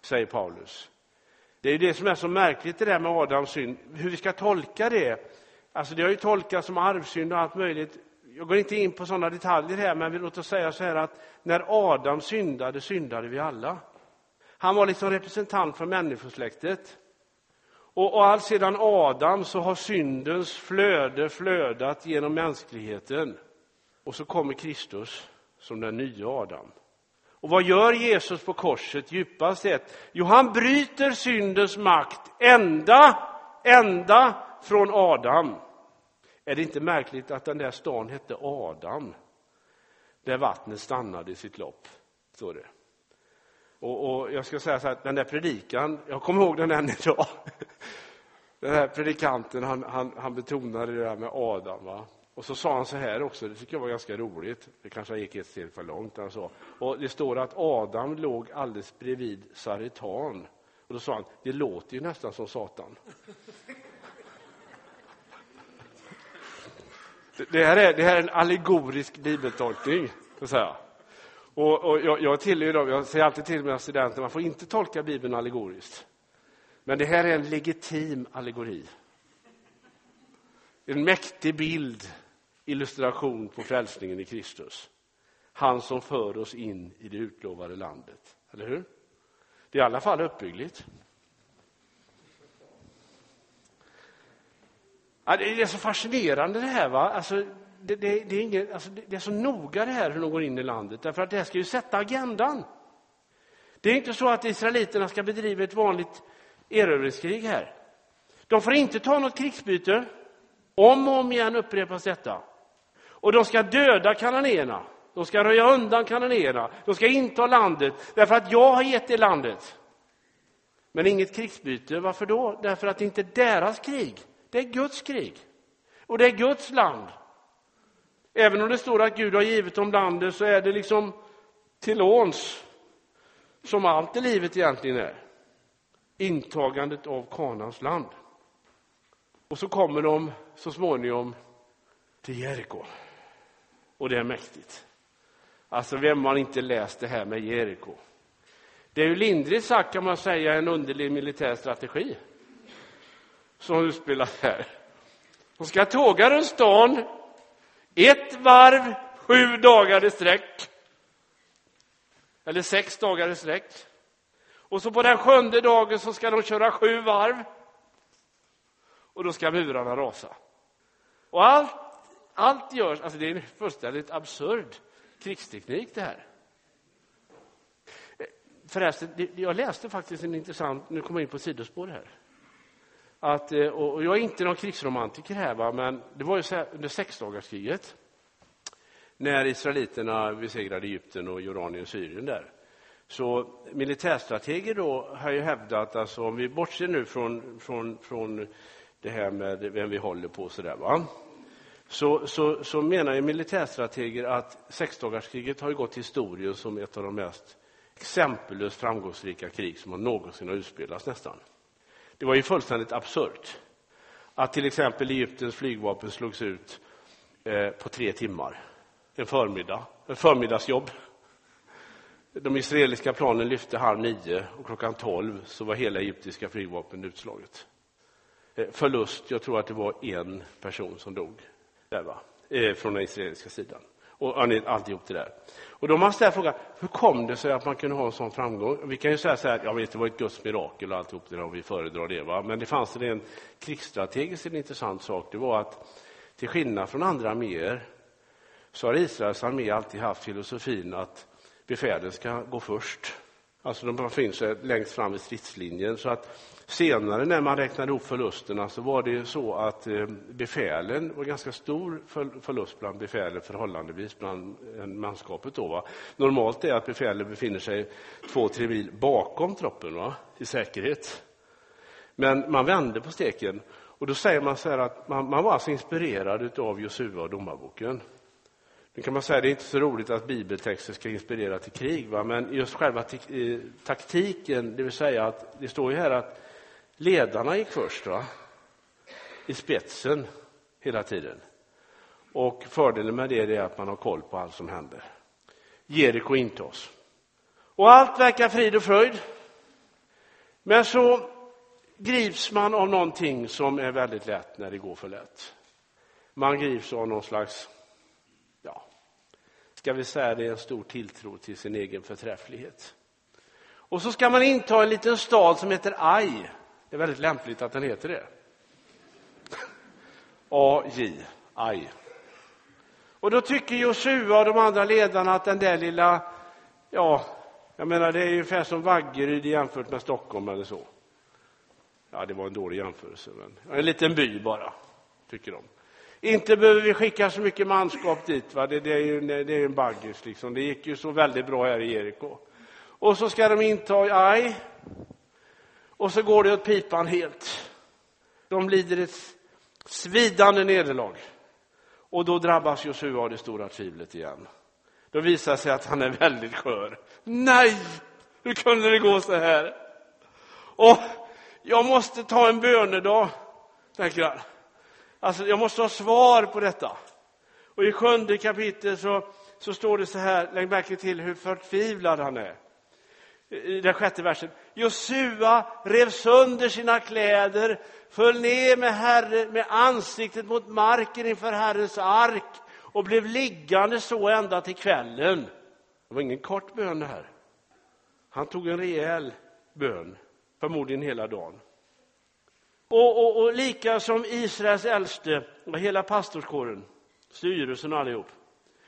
säger Paulus. Det är det som är så märkligt det där med Adams synd, hur vi ska tolka det. Alltså det har ju tolkats som arvsynd och allt möjligt. Jag går inte in på sådana detaljer här, men låt oss säga så här att när Adam syndade, syndade vi alla. Han var liksom representant för människosläktet. Och, och allt sedan Adam så har syndens flöde flödat genom mänskligheten. Och så kommer Kristus som den nya Adam. Och vad gör Jesus på korset djupast sett? Jo, han bryter syndens makt ända, ända från Adam. Är det inte märkligt att den där stan hette Adam? Där vattnet stannade i sitt lopp, står det. Och, och, jag ska säga så här, den där predikan, jag kommer ihåg den än idag. Den här predikanten, han, han, han betonade det där med Adam. Va? Och så sa han så här också, det tycker jag var ganska roligt. Det kanske gick ett steg för långt. Alltså. Och det står att Adam låg alldeles bredvid Saritan. Och då sa han, det låter ju nästan som Satan. Det här är, det här är en allegorisk bibeltolkning. Så att säga. Och, och jag, jag tillhör dem, jag säger alltid till mina studenter, man får inte tolka Bibeln allegoriskt. Men det här är en legitim allegori. En mäktig bild, illustration på frälsningen i Kristus. Han som för oss in i det utlovade landet. Eller hur? Det är i alla fall uppbyggligt. Ja, det är så fascinerande det här. Va? Alltså, det, det, det, är ingen, alltså det, är så noga det här hur de går in i landet, därför att det här ska ju sätta agendan. Det är inte så att israeliterna ska bedriva ett vanligt erövringskrig här. De får inte ta något krigsbyte. Om och om igen upprepas detta. Och de ska döda kananéerna. De ska röja undan kananéerna. De ska inta landet, därför att jag har gett det landet. Men inget krigsbyte. Varför då? Därför att det inte är deras krig. Det är Guds krig. Och det är Guds land. Även om det står att Gud har givit dem landet så är det liksom till låns, som allt i livet egentligen är. Intagandet av Kanans land. Och så kommer de så småningom till Jeriko. Och det är mäktigt. Alltså, vem har inte läst det här med Jeriko? Det är ju lindrigt sagt kan man säga en underlig militär strategi som utspelas här. De ska tåga runt stan ett varv, sju dagar i sträck. Eller sex dagar i sträck. Och så på den sjunde dagen så ska de köra sju varv. Och då ska murarna rasa. Och allt, allt görs, alltså det är en fullständigt absurd krigsteknik det här. Eh, förresten, jag läste faktiskt en intressant, nu kommer jag in på sidospår här. Att, eh, och jag är inte någon krigsromantiker här, va, men det var ju så här, under sexdagarskriget när israeliterna besegrade Egypten och Jordanien och Syrien där. Så militärstrateger då har ju hävdat, alltså om vi bortser nu från, från, från det här med vem vi håller på så där, va? Så, så, så menar ju militärstrateger att sexdagarskriget har ju gått till historien som ett av de mest exempellöst framgångsrika krig som har någonsin har utspelats nästan. Det var ju fullständigt absurt att till exempel Egyptens flygvapen slogs ut eh, på tre timmar, en förmiddag, en förmiddagsjobb. De israeliska planen lyfte halv nio och klockan tolv så var hela egyptiska flygvapen utslaget. Eh, förlust, jag tror att det var en person som dog där, va? Eh, från den israeliska sidan och alltihop det där. Och då måste jag fråga, hur kom det sig att man kunde ha en sån framgång? Vi kan ju säga så här, jag vet det var ett Guds mirakel och alltihop det där, om vi föredrar det. Va? Men det fanns en krigsstrategiskt en intressant sak. Det var att till skillnad från andra arméer så har Israels armé alltid haft filosofin att befälen ska gå först. Alltså de befinner eh, sig längst fram i stridslinjen. Så att senare när man räknade ihop förlusterna så var det så att eh, befälen var ganska stor förlust bland befälen förhållandevis bland eh, manskapet. Då, va? Normalt är att befälen befinner sig två, tre mil bakom troppen va? i säkerhet. Men man vände på steken och då säger man så här att man, man var alltså inspirerad av Josua och Domarboken. Nu kan man säga att det är inte så roligt att bibeltexter ska inspirera till krig, va? men just själva eh, taktiken, det vill säga att det står ju här att ledarna gick först, va? i spetsen hela tiden. Och fördelen med det är att man har koll på allt som händer. Jeriko intas. Och allt verkar frid och fröjd. Men så grips man av någonting som är väldigt lätt när det går för lätt. Man grips av någon slags, ska vi säga det, en stor tilltro till sin egen förträfflighet. Och så ska man inta en liten stad som heter Aj. Det är väldigt lämpligt att den heter det. AJ, Aj. Och då tycker Josua och de andra ledarna att den där lilla, ja, jag menar det är ungefär som Vaggeryd jämfört med Stockholm eller så. Ja, det var en dålig jämförelse, men en liten by bara, tycker de. Inte behöver vi skicka så mycket manskap dit, va? Det, det är ju det är en baggis, liksom. Det gick ju så väldigt bra här i Jeriko. Och så ska de inta Aj, och så går det åt pipan helt. De lider ett svidande nederlag. Och då drabbas Josua av det stora tvivlet igen. Då visar det sig att han är väldigt skör. Nej, hur kunde det gå så här? Och jag måste ta en bönedag, tänker han. Alltså, jag måste ha svar på detta. Och i sjunde kapitlet så, så står det så här, lägg märke till hur förtvivlad han är. I den sjätte versen. Josua rev sönder sina kläder, föll ner med, herre, med ansiktet mot marken inför Herrens ark och blev liggande så ända till kvällen. Det var ingen kort bön det här. Han tog en rejäl bön, förmodligen hela dagen. Och, och, och lika som Israels äldste och hela pastorskåren, styrelsen och allihop.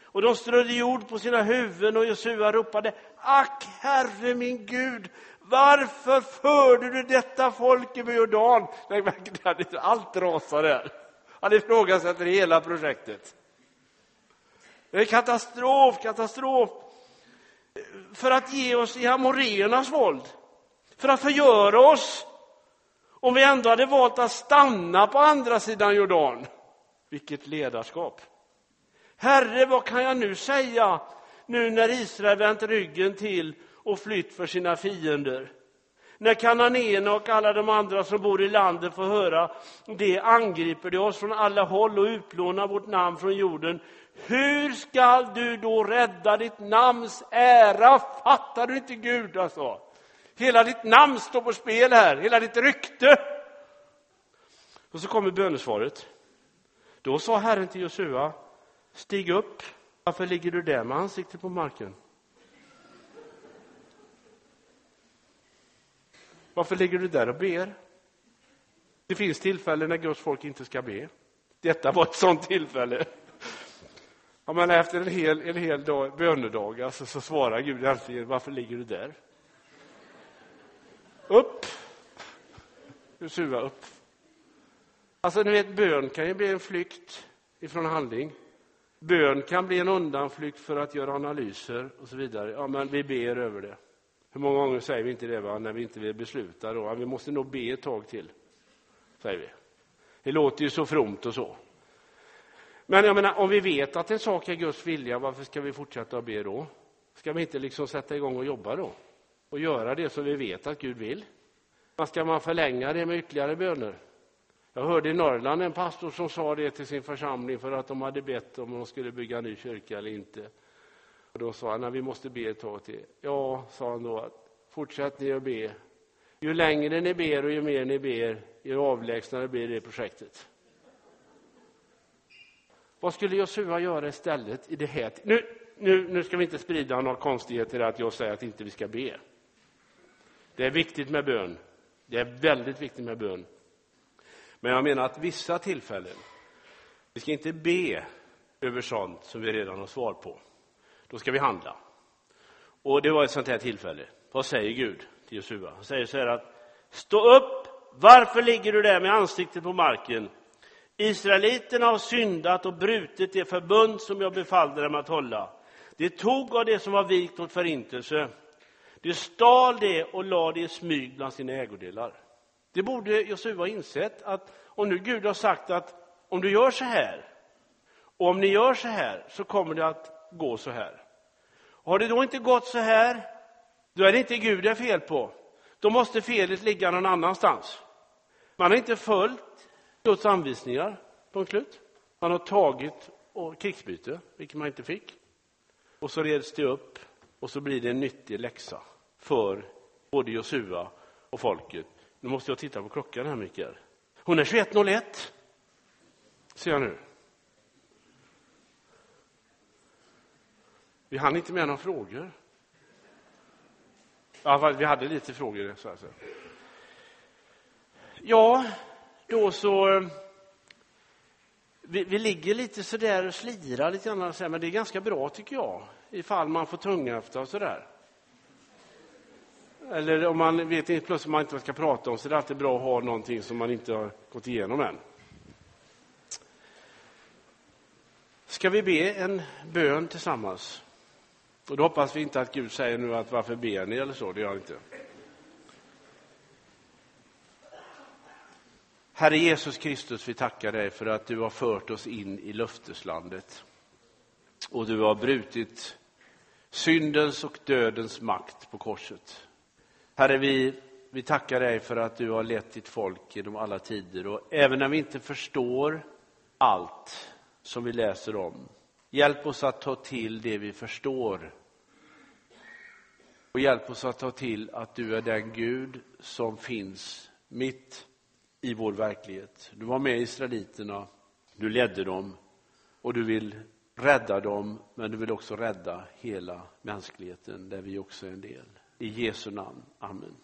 Och de strödde jord på sina huvuden och Josua ropade Ack, Herre min Gud, varför förde du detta folk över Jordan? Allt rasar där. Han ifrågasätter hela projektet. Det är katastrof, katastrof. För att ge oss i amoreernas våld. För att förgöra oss. Om vi ändå hade valt att stanna på andra sidan Jordan. Vilket ledarskap. Herre, vad kan jag nu säga nu när Israel vänt ryggen till och flytt för sina fiender? När kananéerna och alla de andra som bor i landet får höra det angriper de oss från alla håll och utplånar vårt namn från jorden. Hur skall du då rädda ditt namns ära? Fattar du inte Gud alltså? Hela ditt namn står på spel här, hela ditt rykte. Och så kommer bönesvaret. Då sa Herren till Josua, stig upp, varför ligger du där med ansiktet på marken? Varför ligger du där och ber? Det finns tillfällen när Guds folk inte ska be. Detta var ett sådant tillfälle. Ja, men efter en hel, en hel dag, bönedag alltså, så svarar Gud äntligen, varför ligger du där? Upp! Josua, upp. Alltså, ni vet, bön kan ju bli en flykt ifrån handling. Bön kan bli en undanflykt för att göra analyser och så vidare. Ja, men vi ber över det. Hur många gånger säger vi inte det va? när vi inte vill besluta? Då? Vi måste nog be ett tag till, säger vi. Det låter ju så fromt och så. Men jag menar, om vi vet att en sak är Guds vilja, varför ska vi fortsätta att be då? Ska vi inte liksom sätta igång och jobba då? Och göra det som vi vet att Gud vill? Vad ska man förlänga det med ytterligare böner? Jag hörde i Norrland en pastor som sa det till sin församling för att de hade bett om de skulle bygga en ny kyrka eller inte. Och då sa han, att vi måste be ett tag till. Ja, sa han då, fortsätt ni att be. Ju längre ni ber och ju mer ni ber, ju avlägsnare blir det projektet. Vad skulle Josua göra istället i det här? Nu, nu, nu ska vi inte sprida några konstigheter att jag säger att inte vi ska be. Det är viktigt med bön. Det är väldigt viktigt med bön. Men jag menar att vissa tillfällen, vi ska inte be över sånt som vi redan har svar på. Då ska vi handla. Och det var ett sånt här tillfälle. Vad säger Gud till Josua? Han säger så här att stå upp, varför ligger du där med ansiktet på marken? Israeliterna har syndat och brutit det förbund som jag befallde dem att hålla. De tog av det som var vikt åt förintelse. De stal det och lade det i smyg bland sina ägodelar. Det borde Josua ha insett att om nu Gud har sagt att om du gör så här och om ni gör så här så kommer det att gå så här. Har det då inte gått så här, då är det inte Gud det är fel på. Då måste felet ligga någon annanstans. Man har inte följt Guds anvisningar, punkt slut. Man har tagit och krigsbyte, vilket man inte fick. Och så reds det upp och så blir det en nyttig läxa för både Josua och folket. Nu måste jag titta på klockan här, Mikael. Hon är 21.01, ser jag nu. Vi hann inte med några frågor. Ja, vi hade lite frågor. Så alltså. Ja, då så... Eh, vi, vi ligger lite sådär och slirar lite grann, men det är ganska bra tycker jag, ifall man får tunga efter och sådär. Eller om man vet inte plötsligt man inte ska prata om så det är alltid bra att ha någonting som man inte har gått igenom än. Ska vi be en bön tillsammans? Och då hoppas vi inte att Gud säger nu att varför ber ni eller så, det gör han inte. Herre Jesus Kristus, vi tackar dig för att du har fört oss in i löfteslandet. Och du har brutit syndens och dödens makt på korset. Herre, vi, vi tackar dig för att du har lett ditt folk genom alla tider och även när vi inte förstår allt som vi läser om, hjälp oss att ta till det vi förstår. Och hjälp oss att ta till att du är den Gud som finns mitt i vår verklighet. Du var med israeliterna, du ledde dem och du vill rädda dem, men du vill också rädda hela mänskligheten där vi också är en del. I Jesu namn. Amen.